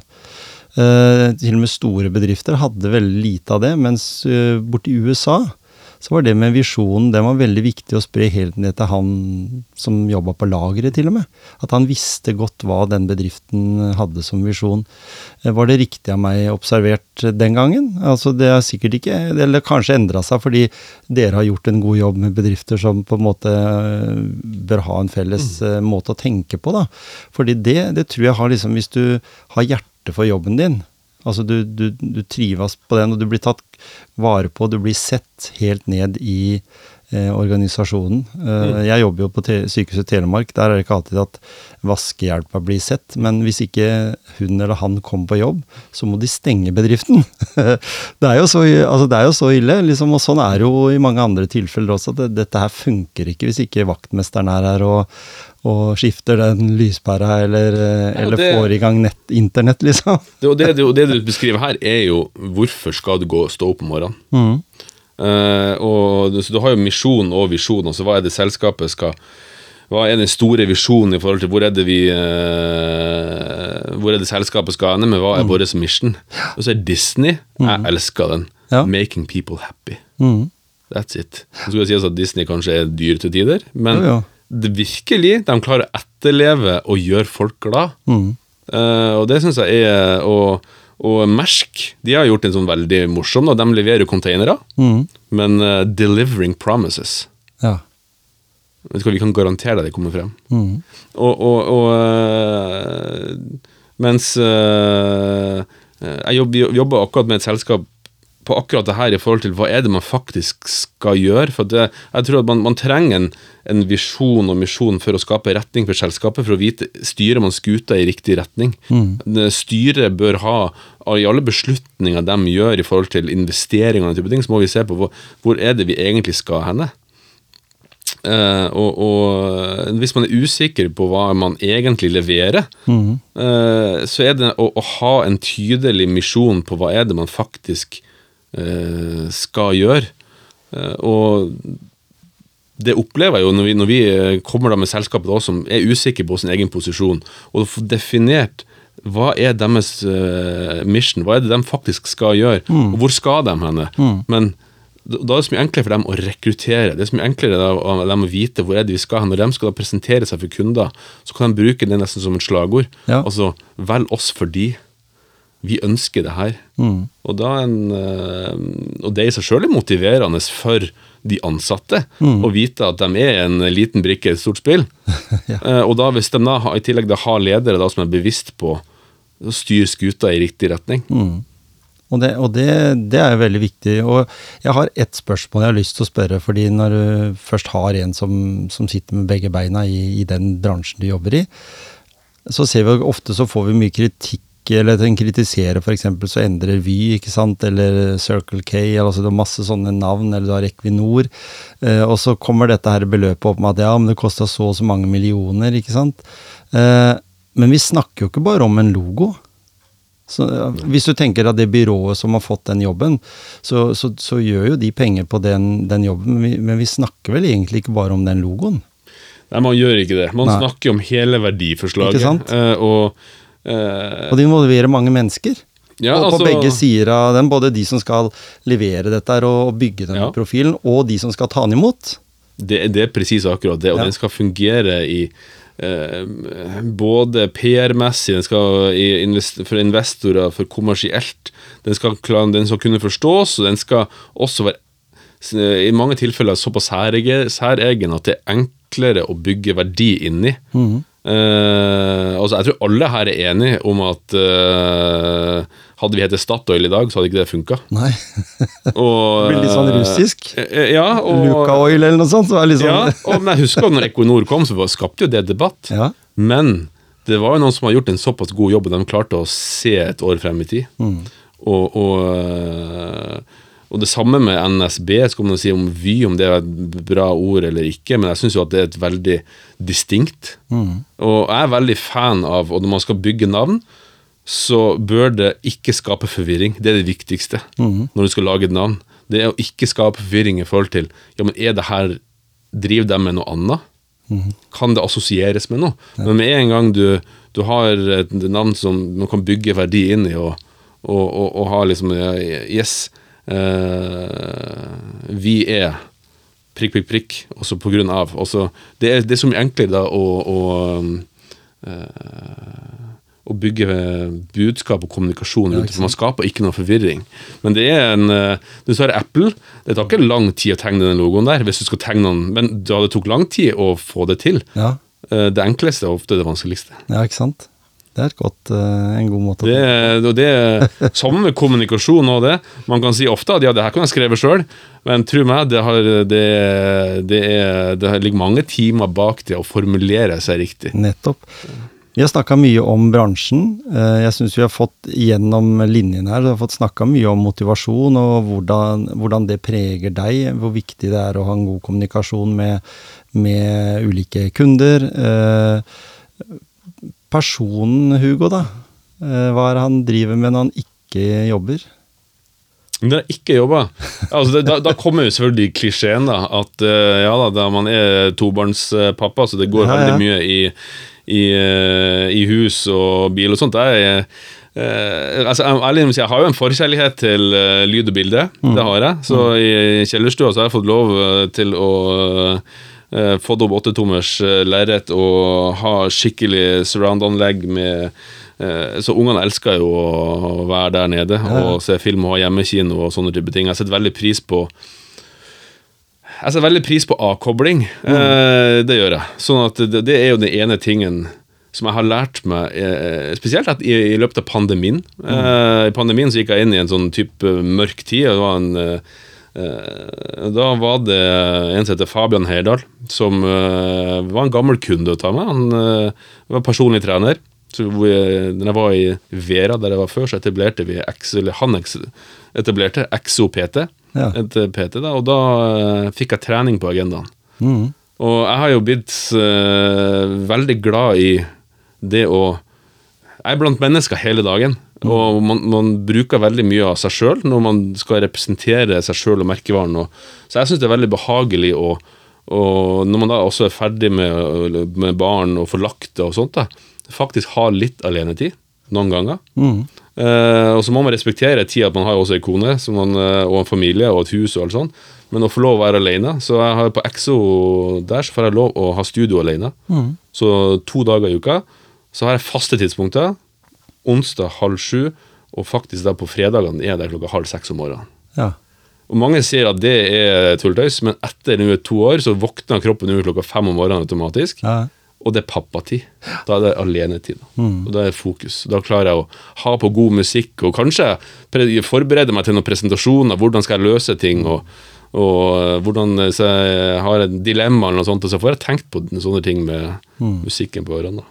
Uh, til og med store bedrifter hadde veldig lite av det, mens uh, borti USA så var det med visjonen den var veldig viktig å spre helt ned til han som jobba på lageret, til og med. At han visste godt hva den bedriften hadde som visjon. Uh, var det riktig av meg observert den gangen? Altså Det har sikkert ikke Eller kanskje endra seg fordi dere har gjort en god jobb med bedrifter som på en måte bør ha en felles mm. måte å tenke på, da. Fordi det, det tror jeg har liksom Hvis du har hjerte hjerte for jobben din. Altså du, du, du, trives på den, og du blir tatt vare på, du blir sett helt ned i eh, organisasjonen. Eh, mm. Jeg jobber jo på Sykehuset Telemark, der er det ikke alltid at vaskehjelpa blir sett. Men hvis ikke hun eller han kommer på jobb, så må de stenge bedriften. [LAUGHS] det, er så, altså det, er jo så, ille, liksom, og sånn er det jo i mange andre tilfeller også. at det, Dette her funker ikke hvis ikke vaktmesteren er her og, og skifter den lyspæra eller, eller det, får i gang nett, internett, liksom. [LAUGHS] det, det, det, det, du beskriver her, er jo hvorfor skal du gå og stå opp om morgenen? Mm. Uh, og, så du har jo misjon og visjon. Altså hva er det selskapet skal Hva er den store visjonen i forhold til hvor er det vi uh, Hvor er det selskapet skal ende men Hva er mm. vår mission? Og så er Disney mm. Jeg elsker den. Ja. Making people happy. Mm. That's it. Så skal det sies at Disney kanskje er dyr til tider, men jo, ja det virkelig de klarer å etterleve og gjøre folk glad. Mm. Uh, og det syns jeg er og, og Mersk de har gjort en sånn veldig morsom. Da. De leverer containere, mm. men uh, delivering promises ja. Vet du hva, Vi kan garantere deg det kommer frem. Mm. Og, og, og uh, mens jeg jobber, jobber akkurat med et selskap på akkurat det her i forhold til hva er det man faktisk skal gjøre. For det, jeg tror at man, man trenger en, en, visjon og misjon for å skape retning for selskapet, for å vite styrer man skuta i riktig retning. Mm. Styret bør ha, i alle beslutninger de gjør i forhold til investeringer og type ting, så må vi se på hvor, hvor er det vi egentlig skal hende. Uh, og, og, hvis man er usikker på hva man egentlig leverer, mm. uh, så er det å, å, ha en tydelig misjon på hva er det man faktisk Eh, skal gjøre. Eh, og det opplever jeg jo når vi, når vi eh, kommer da med selskapet da, som er usikre på sin egen posisjon, og få definert hva er deres mission, hva er det de faktisk skal gjøre, mm. og hvor skal de henne? Mm. Men da er det så mye enklere for dem å rekruttere. Det er så mye enklere for dem å vite hvor er det vi skal hen. Når de skal da presentere seg for kunder, så kan de bruke det nesten som et slagord. Ja. Altså, velg oss fordi vi ønsker det her. Mm. Og, en, eh, og, det i seg sjøl er motiverende for de ansatte mm. å vite at de er en liten brikke i et stort spill. [LAUGHS] ja. Eh, og da hvis de da i tillegg da har ledere da som er bevisst på å styre skuta i riktig retning. Mm. Og, det, og det, det, er veldig viktig. Og jeg har ett spørsmål jeg har lyst til å spørre. fordi når du først har en som, som sitter med begge beina i, i den bransjen du jobber i, så ser vi ofte så får vi mye kritikk eller den kritiserer f.eks., så endrer Vy, ikke sant, eller Circle K, altså det er masse sånne navn, eller du har Equinor. Eh, og så kommer dette her beløpet opp med at ja, men det kosta så og så mange millioner, ikke sant. Eh, men vi snakker jo ikke bare om en logo. Så, hvis du tenker at det byrået som har fått den jobben, så, så, så gjør jo de penger på den, den jobben, men vi, men vi, snakker vel egentlig ikke bare om den logoen? Nei, man gjør ikke det. Man Nei. snakker om hele verdiforslaget. Ikke? Eh, og og det involverer mange mennesker. Ja, og på altså, begge sider av den, både de som skal levere dette og bygge denne ja. profilen, og de som skal ta den imot. Det, det er presis akkurat det, og ja. den skal fungere i eh, både PR-messig, den skal invest, for investorer, for kommersielt. Den skal, den skal, kunne forstås, og den skal også være i mange tilfeller såpass særegen at det er enklere å bygge verdi inni. Mm. Uh, altså jeg tror alle her er enige om at uh, hadde vi hett Statoil i dag, så hadde ikke det funka. Nei. og, det [LAUGHS] blir litt sånn russisk. Uh, ja, og, Luka Oil eller noe sånt. Så liksom. ja, og, men jeg husker når Equinor kom, så skapte jo det debatt. Ja. Men det var jo noen som har gjort en såpass god jobb, og de klarte å se et år frem i tid. Mm. Og, og Og det samme med NSB, så kan man si om Vy, om det er et bra ord eller ikke, men jeg syns jo at det er et veldig distinkt. Og jeg er veldig fan av, og når man skal bygge navn, så bør det ikke skape forvirring. Det er det viktigste når du skal lage et navn. Det er å ikke skape forvirring i forhold til Ja, men er det her Driver de med noe annet? Kan det assosieres med noe? Men med en gang du, du har et navn som man kan bygge verdi inn i, og, og, og, og har liksom Yes, vi er prikk, prikk, prikk, også på grunn av. Også, det, er, det er så mye enklere da å, å eh, å bygge budskap og kommunikasjon rundt. for Man skaper ikke noe forvirring. Men det er en eh, Du sa Apple. Det tar ikke lang tid å tegne den logoen der, hvis du skal tegne den, men da det tok lang tid å få det til. Ja, Eh, Det enkleste er ofte det vanskeligste. ja ikke sant? Det er godt, eh, en god måte Det, er- det Sammen med kommunikasjon og det. Man kan si ofte at ja, det her kan jeg skrive sjøl, men tro meg, det, har, det, det, er, det ligger mange timer bak det å formulere seg riktig. Nettopp. Vi har snakka mye om bransjen. Eh, Jeg syns vi har fått gjennom linjen her, vi har fått snakka mye om motivasjon og hvordan, hvordan det preger deg. Hvor viktig det er å ha en god kommunikasjon med, med ulike kunder. Personen Hugo, da. Eh, Hva er det han driver med når han ikke jobber? Når jeg ikke jobber Altså, da, da kommer jo selvfølgelig klisjeen, da. At eh, ja da, da man er tobarnspappa, så det går Ja, ja. veldig mye i, i, eh, i hus og bil og sånt. Jeg, eh, altså, jeg, jeg har jo en forkjærlighet til lyd og bilde. Mm. Det har jeg. Så i kjellerstua så har jeg fått lov til å fått opp åttetommers uh, lerret og ha skikkelig surround-anlegg med eh, så ungene elsker jo å være der nede og se film og ha hjemmekino og sånne type ting. Jeg setter veldig pris på Jeg setter veldig pris på avkobling. Mm. det gjør jeg. Sånn at det, er jo den ene tingen som jeg har lært meg, eh, spesielt at i, løpet av pandemien. Mm. I pandemien så gikk jeg inn i en sånn type mørk tid. og Det var en eh, Eh, Da var det en som heter Fabian Heyerdahl, som eh, var en gammel kunde av meg. Han eh, var personlig trener. Så vi, når jeg var i Vera, der jeg var før, så etablerte vi X, eller han etablerte XOPT. Ja. Et eh, PT da, og da eh, fikk jeg trening på agendaen. Mm. Og jeg har jo blitt uh, veldig glad i det å Jeg er blant mennesker hele dagen, og man, man bruker veldig mye av seg sjøl når man skal representere seg sjøl og merkevaren. Og, så jeg syns det er veldig behagelig å og når man da også er ferdig med, med barn og får lagt det og sånt, da, faktisk ha litt alenetid noen ganger. Eh, og så må man respektere tida at man har også en kone som man, eh, og en familie og et hus og alt sånt. Men å få lov å være alene Så jeg har på Exo der så får jeg lov å ha studio alene. Så to dager i uka. Så har jeg faste tidspunkter. Onsdag halv sju, og faktisk da på fredagene er der klokka halv seks om morgenen. Ja. Og Mange sier at det er tulltøys, men etter nå to år så våkner kroppen nå klokka fem om morgenen automatisk. Ja. Og det er pappatid. Da er det alenetid. Og da er det fokus. Da klarer jeg å ha på god musikk, og kanskje forberede meg til noen presentasjoner. Hvordan skal jeg løse ting, og, og eh, hvordan så jeg har et dilemma eller noe sånt. Og så får jeg tenkt på sånne ting med musikken på ørene. da.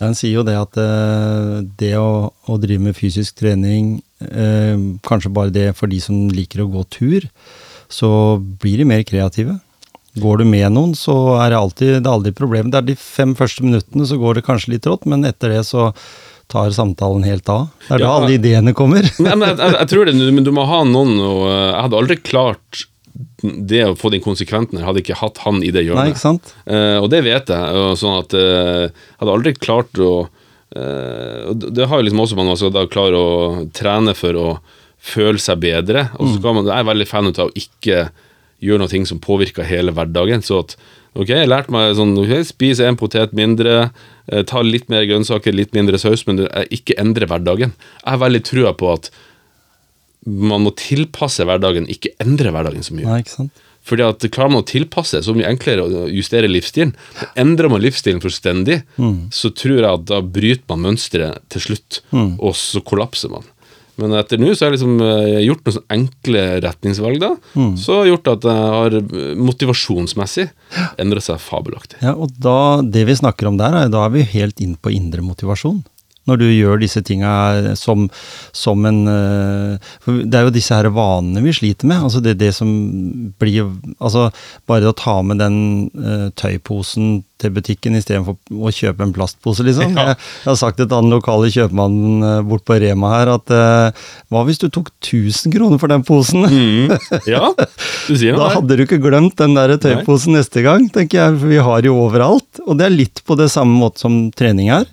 Han sier jo det at eh, det å, å drive med fysisk trening, eh, kanskje bare det for de som liker å gå tur, så blir de mer kreative. Går du med noen, så er det alltid det er aldri problem. Det er de fem første minuttene, så går det kanskje litt rått, men etter det så tar samtalen helt av. Det er da alle ideene kommer. Men, jeg, jeg, jeg tror det, men du må ha noen og Jeg hadde aldri klart det å få den konsekventen her, hadde ikke hatt han i det Nei, hjørnet. ikke sant? Eh, og det vet jeg. Sånn at Jeg hadde aldri klart å eh, og Det har jo liksom også man skal da klare å trene for å føle seg bedre. Og så kan man, Jeg er veldig fan av å ikke gjøre noe som påvirker hele hverdagen. Så at ok, jeg lærte meg sånn ok, Spis en potet mindre, eh, ta litt mer grønnsaker, litt mindre saus, men du, jeg ikke endre hverdagen. Jeg har veldig trua på at man må tilpasse hverdagen, ikke endre hverdagen så mye. Nei, ikke sant? Fordi at klarer man å tilpasse, så mye enklere å justere livsstilen. Men Endrer man livsstilen fullstendig, så tror jeg at da bryter man mønsteret til slutt, og så kollapser man. Men etter nå så har jeg liksom eh, gjort noen sånne enkle retningsvalg, da. Så har gjort at jeg har motivasjonsmessig endra seg fabelaktig. Ja, og da, det vi snakker om der, er, da er vi helt inn på indre motivasjon. Når du gjør disse tinga som, som en eh, For det er jo disse her vanene vi sliter med. Altså det, det som blir Altså, bare å ta med den eh, tøyposen til butikken istedenfor å kjøpe en plastpose, liksom. [LAUGHS] Ja. Jeg, jeg har sagt til den lokale kjøpmannen eh, bort på Rema her at eh, hva hvis du tok 1000 kroner for den posen? Mm. Ja, du sier [LAUGHS] det. Da hadde du ikke glemt den der tøyposen neste gang, tenker jeg. For vi har jo overalt. Og det er litt på det samme måte som trening er.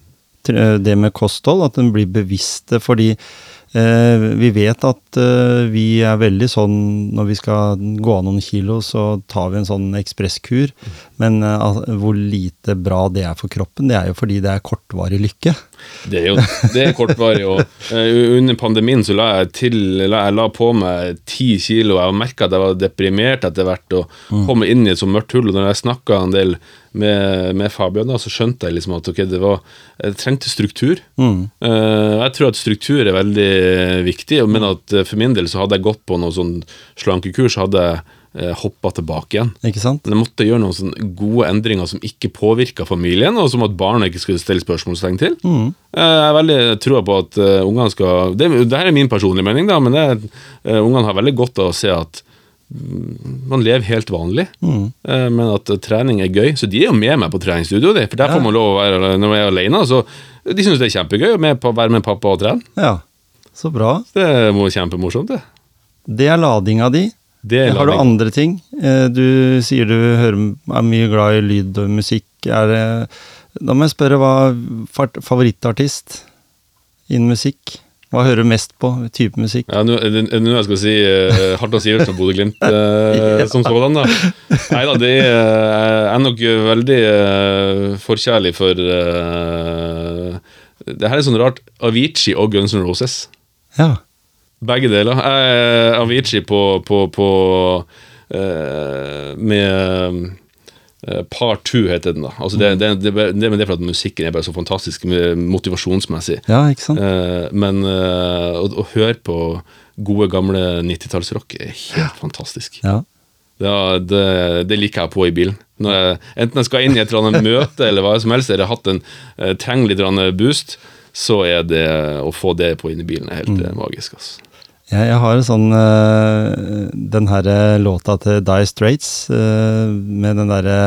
Tre- Det med kosthold, at en blir bevisste fordi eh, vi vet at eh, vi er veldig sånn når vi skal gå av noen kilo, så tar vi en sånn ekspresskur. Men eh, hvor lite bra det er for kroppen, det er jo fordi det er kortvarig lykke. Det er jo det er kortvarig. Og, uh, under pandemien så la jeg til la, Jeg la på meg ti kilo. Jeg merka at jeg var deprimert etter hvert og kom inn i et så mørkt hull. Og når jeg snakka en del med, med Fabian, da, så skjønte jeg liksom at ok, det var, jeg trengte struktur. Mm. Uh, jeg tror at struktur er veldig viktig, men at uh, for min del så hadde jeg gått på noe sånn slankekurs, hadde jeg hoppa tilbake igjen. Ikke sant? Men jeg måtte gjøre noen sånne gode endringer som ikke påvirka familien, og som at barna ikke skulle stille spørsmålstegn til. Mm. Eh, Jeg er veldig troa på at uh, ungene skal det, det her er min personlige mening, da, men det, eh, ungene har veldig godt av å se at mm, man lever helt vanlig, Mm. eh, men at eh, trening er gøy. Så de er jo med meg på treningsstudio, for der får man lov å være når man er alene. Så de syns det er kjempegøy å med på- være med pappa og trene. Ja, så bra. Det er mo- kjempemorsomt, det. Det er ladinga di. Det er Har du andre ting? Eh, Du sier du hører, er mye glad i lyd og musikk. Er det, da må jeg spørre, hva er favorittartist innen musikk? Hva hører du mest på? Type musikk? Ja, nå nå jeg skal si uh, Harta Sivertsen og Bodø-Glimt uh, [LAUGHS] som sådan, da. Nei da, det er Jeg er nok veldig uh, forkjærlig for uh, Det her er sånn rart. Avicii og Guns N' Roses. Ja. Begge deler. Er Avicii på, på, på eh, Med eh, Par 2 heter den, da. Altså det, det, det, det, det er fordi musikken er bare så fantastisk motivasjonsmessig. ja, ikke sant? Eh, men eh, å, å høre på gode, gamle 90-tallsrock er helt fantastisk. Ja. Det, det, det liker jeg på i bilen. Jeg, enten jeg skal inn i et eller annet møte eller hva som helst, eller har hatt en, eh, trenger litt boost, så er det å få det på inn i bilen er helt mm. magisk. Altså. Jeg, jeg har en sånn eh, Den her låta til Die Straits eh, med den derre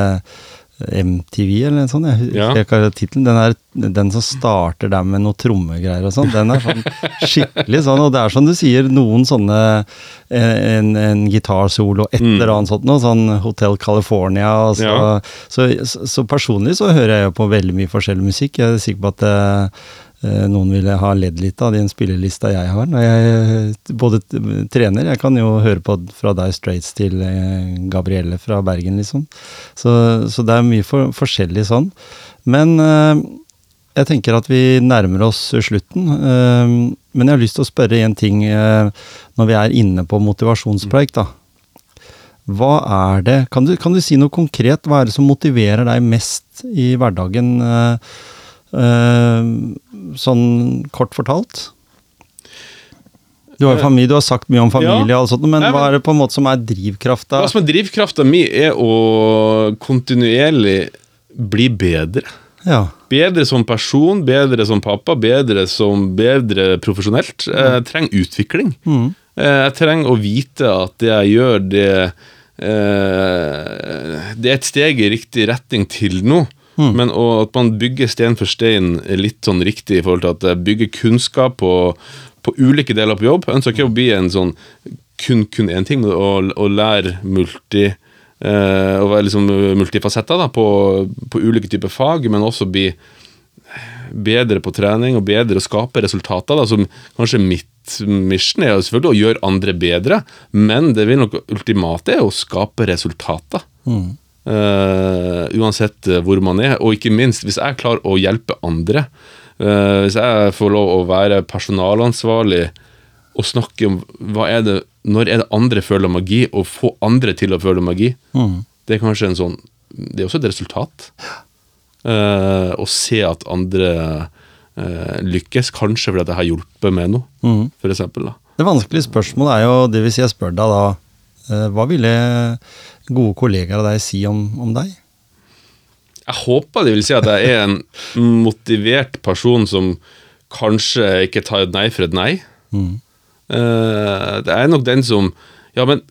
MTV eller noe sånt. Jeg husker Ja. ikke hva tittelen. Den, er- den som starter der med noe trommegreier og sånn. Den er sånn skikkelig sånn. Og det er som du sier, noen sånne eh, En, en gitarsolo, et Mm. eller annet sånt noe. Sånn Hotel California. Og så, Ja. så, så, så personlig så hører jeg jo på veldig mye forskjellig musikk. Jeg er sikker på at eh, eh, noen ville ha ledd litt av den spillelista jeg har når jeg eh, både trener. Jeg kan jo høre på fra Dire Straits til eh, Gabrielle fra Bergen, liksom. Så, så det er mye for, forskjellig sånn. Men eh, jeg tenker at vi nærmer oss slutten. eh, men jeg har lyst til å spørre en ting eh, når vi er inne på motivasjonspreik, da. Hva er det kan du, kan du si noe konkret? Hva er det som motiverer deg mest i hverdagen? eh, eh, sånn kort fortalt? Du har jo familie, du har sagt mye om familie, Ja. og sånt, men Nei, men- hva er det på en måte som er drivkrafta? Hva som er drivkrafta mi, er å kontinuerlig bli bedre. Ja. Bedre som person, bedre som pappa, bedre som bedre profesjonelt. Jeg trenger utvikling. Mm. Eh, Jeg trenger å vite at det jeg gjør, det eh, Det er et steg i riktig retning til noe. Men å, at man bygger stein for stein litt sånn riktig i forhold til at jeg bygger kunnskap på, på ulike deler på jobb. Jeg ønsker ikke å bli en sånn kun kun én ting, men å, å lære multi eh, Å være liksom multifasetter da, på, på ulike typer fag, men også bli bedre på trening og bedre å skape resultater. Da, som kanskje mitt mission er selvfølgelig å gjøre andre bedre, men det vil nok ultimate er å skape resultater. Eh, uansett eh, hvor man er, og ikke minst hvis jeg klarer å hjelpe andre. uh, hvis jeg får lov å være personalansvarlig og snakke om hva er det, når er det andre føler magi, og få andre til å føle magi, Mm. det er kanskje en sånn Det er også et resultat. Uh, å se at andre lykkes, kanskje fordi at jeg har hjulpet med noe, Mm. Da. Det vanskelige spørsmålet er jo, det hvis jeg spør deg da, hva ville gode kollegaer av deg si om, om deg? Jeg håper de vil si at jeg er en motivert person som kanskje ikke tar et nei for et nei. Mm. Eh, det er nok den som Ja, men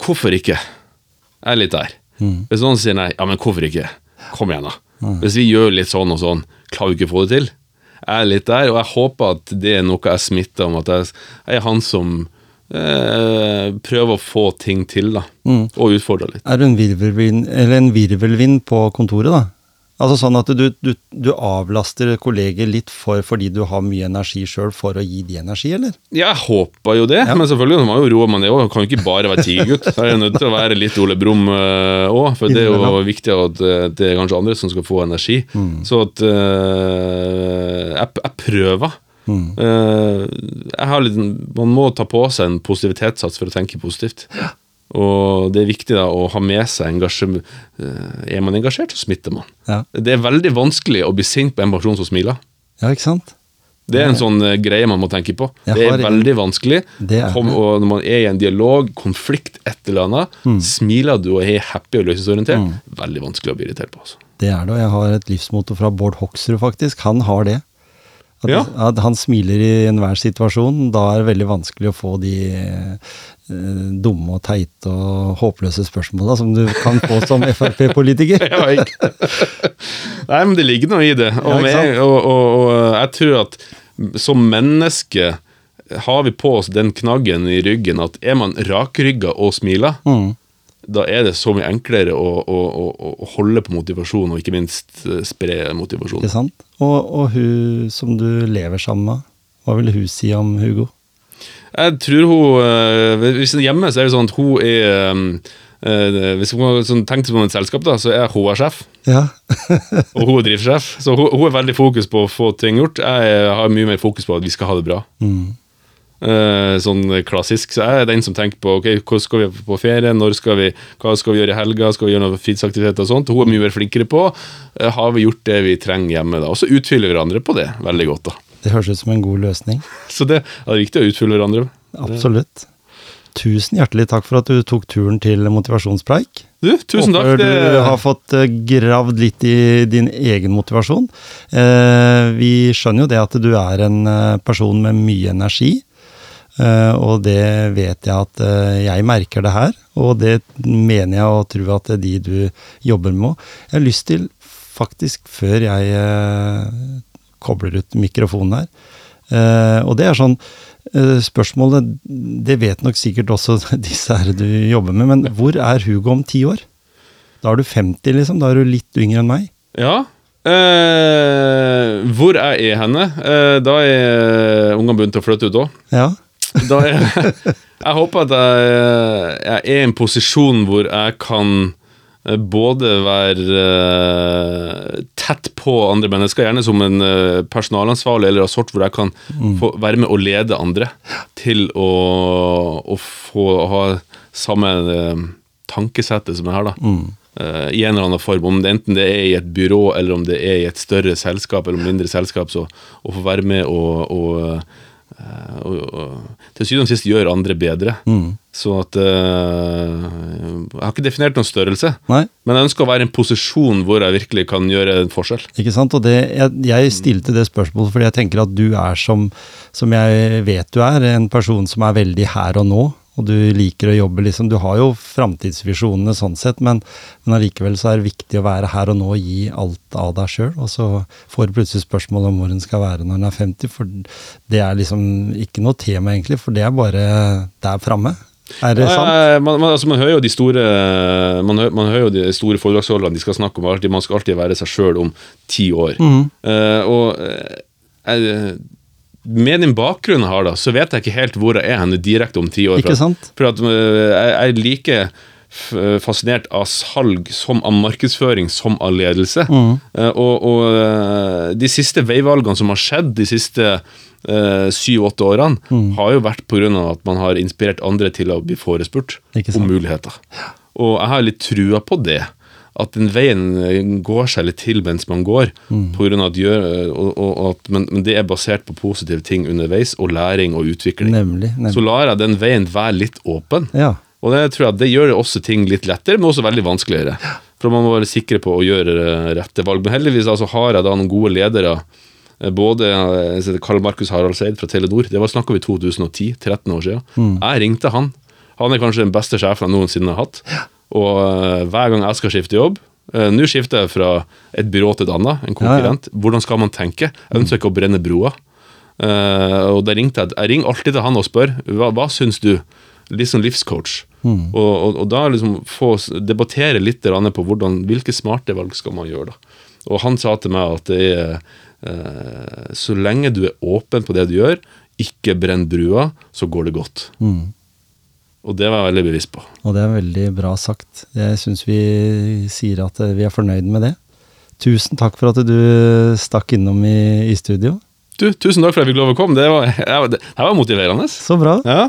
hvorfor ikke? Jeg er litt der. Mm. Hvis noen sier nei, ja, men hvorfor ikke? Kom igjen, da. Hvis vi gjør litt sånn og sånn, klarer vi ikke å få det til? Jeg er litt der, og jeg håper at det er noe jeg smitter om, at jeg, jeg er han som eh, prøver å få ting til, da. Mm. Og utfordre litt. Er du en virvelvind, eller en virvelvind på kontoret, da? Altså sånn at du, du, du avlaster kolleger litt for, fordi du har mye energi sjøl for å gi de energi, eller? Jeg håper jo det, Ja. men selvfølgelig må jo roe man det òg. Kan jo ikke bare være tigergutt. Jeg er nødt til å være litt Ole Brumm òg, for det er jo viktig at eh, det er kanskje andre som skal få energi. Så at eh, jeg, jeg prøver. Eh, jeg har litt, man må ta på seg en positivitetssats for å tenke positivt. Og det er viktig da å ha med seg engasjem- eh, Er man engasjert, så smitter man. Ja, Det er veldig vanskelig å bli sint på en person som smiler. ja ikke sant? Det er en sånn eh, greie man må tenke på. Jeg Det er veldig vanskelig. Er Kom, og når man er i en dialog, konflikt, et eller annet, Mm. smiler du og er happy og løsningsorientert, veldig vanskelig å bli irritert på. Altså. Det er det, og jeg har et livsmotto fra Bård Hoksrud, faktisk. Han har det. At, Ja. at han smiler i enhver situasjon. Da er det veldig vanskelig å få de eh, dumme og teite og håpløse spørsmåla som du kan få som [LAUGHS] Frp-politiker. Nei, men det ligger noe i det. Og, Ja, med, og, og, og jeg tror at som menneske har vi på oss den knaggen i ryggen at er man rakrygga og smiler, Mm. Da er det så mye enklere å, å, å, å holde på motivasjon, og ikke minst eh, spre motivasjon. er sant? Og, og hun som du lever sammen med, hva vil hun si om Hugo? Jeg tror hun eh, Hvis hun er hjemme, så er det sånn at hun er eh, Hvis hun tenker på et selskap, da, så er hun sjef. Ja. [LAUGHS] Og hun er drivsjef. Så hun, hun er veldig fokus på å få ting gjort. Jeg har mye mer fokus på at vi skal ha det bra. Mm. Eh, sånn klassisk. Så jeg er den som tenker på ok, hvor skal vi på ferie, når skal vi, hva skal vi gjøre i helga, skal vi gjøre noen fritidsaktiviteter og sånt. Hun er mye mer flinkere på. eh, har vi gjort det vi trenger hjemme, da? Og så utfyller vi hverandre på det veldig godt, da. Det høres ut som en god løsning. [LAUGHS] Så det ja, det er viktig å utfylle hverandre. Absolutt. Tusen hjertelig takk for at du tok turen til motivasjonspreik. Du, tusen takk. Håper du har fått eh, gravd litt i din egen motivasjon. Vi skjønner jo det at du er en person med mye energi. Eh, og det vet jeg at eh, jeg merker det her, og det mener jeg og tror at det er de du jobber med. Jeg har lyst til, faktisk før jeg eh, kobler ut mikrofonen her, og det er sånn Spørsmålet, det vet nok sikkert også [LAUGHS] disse her du jobber med, men hvor er Hugo om ti år? Da er du 50, liksom. Da er du litt yngre enn meg. Ja. Eh, hvor jeg er henne? Eh, da er ungene begynt å flytte ut òg. Ja. Da jeg, [LAUGHS] Jeg håper at jeg, jeg er i en posisjon hvor jeg kan eh, både være uh, tett på andre mennesker, gjerne som en uh, personalansvarlig eller av sort, hvor jeg kan få være med å lede andre til å, å få ha samme uh, tankesettet som jeg har, da. Eh, I en eller annen form. Om det enten det er i et byrå, eller om det er i et større selskap eller mindre selskap, så å få være med og, og, eh, og, og til syvende og sist gjøre andre bedre. Så at eh, Jeg har ikke definert noen størrelse, Nei. men jeg ønsker å være i en posisjon hvor jeg virkelig kan gjøre en forskjell. Ikke sant? Og det, jeg, jeg stilte det spørsmålet fordi jeg tenker at du er som, som jeg vet du er, en person som er veldig her og nå. Og du liker å jobbe, liksom. Du har jo framtidsvisjonene sånn sett, men, men allikevel så er det viktig å være her og nå og gi alt av deg sjøl. Og så får du plutselig spørsmål om hvor en skal være når en er 50, for det er liksom ikke noe tema, egentlig, for det er bare der framme. Er det sant? Ja, man, man, altså, man hører jo de store Man, hører, man hører jo de store foredragsholderne, de skal snakke om alltid, man skal alltid være seg sjøl om ti år. Mm. Uh, og uh, med den bakgrunnen jeg har, da, så vet jeg ikke helt hvor jeg er henne direkte om ti år. Ikke sant? For at eh, jeg er like fascinert av salg som av markedsføring som av ledelse. Mm. Eh, og og eh, de siste veivalgene som har skjedd de siste eh, syv-åtte årene, mm. har jo vært pga. at man har inspirert andre til å bli forespurt om muligheter. Og jeg har litt trua på det. At den veien eh, går seg litt til mens man går. Mm. På grunn av at gjør, og, og, og at, men, men det er basert på positive ting underveis, og læring og utvikling. Nemlig. Så lar jeg den veien være litt åpen. Ja. Og det tror jeg det gjør også ting litt lettere, men også veldig vanskeligere. For man må være sikre på å gjøre eh, rette valg. Men heldigvis altså, har jeg da noen gode ledere Eh, Både eh, Karl Markus Haraldseid fra Telenor, det var snakk om i 2010, 13 år siden. Jeg ringte han. Han er kanskje den beste sjefen jeg noensinne har hatt. Og eh, hver gang jeg skal skifte jobb eh, Nå skifter jeg fra et byrå til et annet, en konkurrent. Hvordan skal man tenke? Jeg ønsker ikke å brenne broa. Eh, og da ringte jeg Jeg ringer alltid til han og spør hva, hva syns du? Litt sånn livscoach. Og, og, og da liksom få debattere litt på hvordan, hvilke smarte valg skal man gjøre. da. Og han sa til meg at det er eh, så lenge du er åpen på det du gjør, ikke brenn brua, så går det godt. Og det var jeg veldig bevisst på. Og det er veldig bra sagt. Jeg syns vi sier at eh, vi er fornøyd med det. Tusen takk for at du stakk innom i, i studio. Du, Tusen takk for at jeg fikk lov å komme. Det var, det, det var motiverende. Så bra. Ja,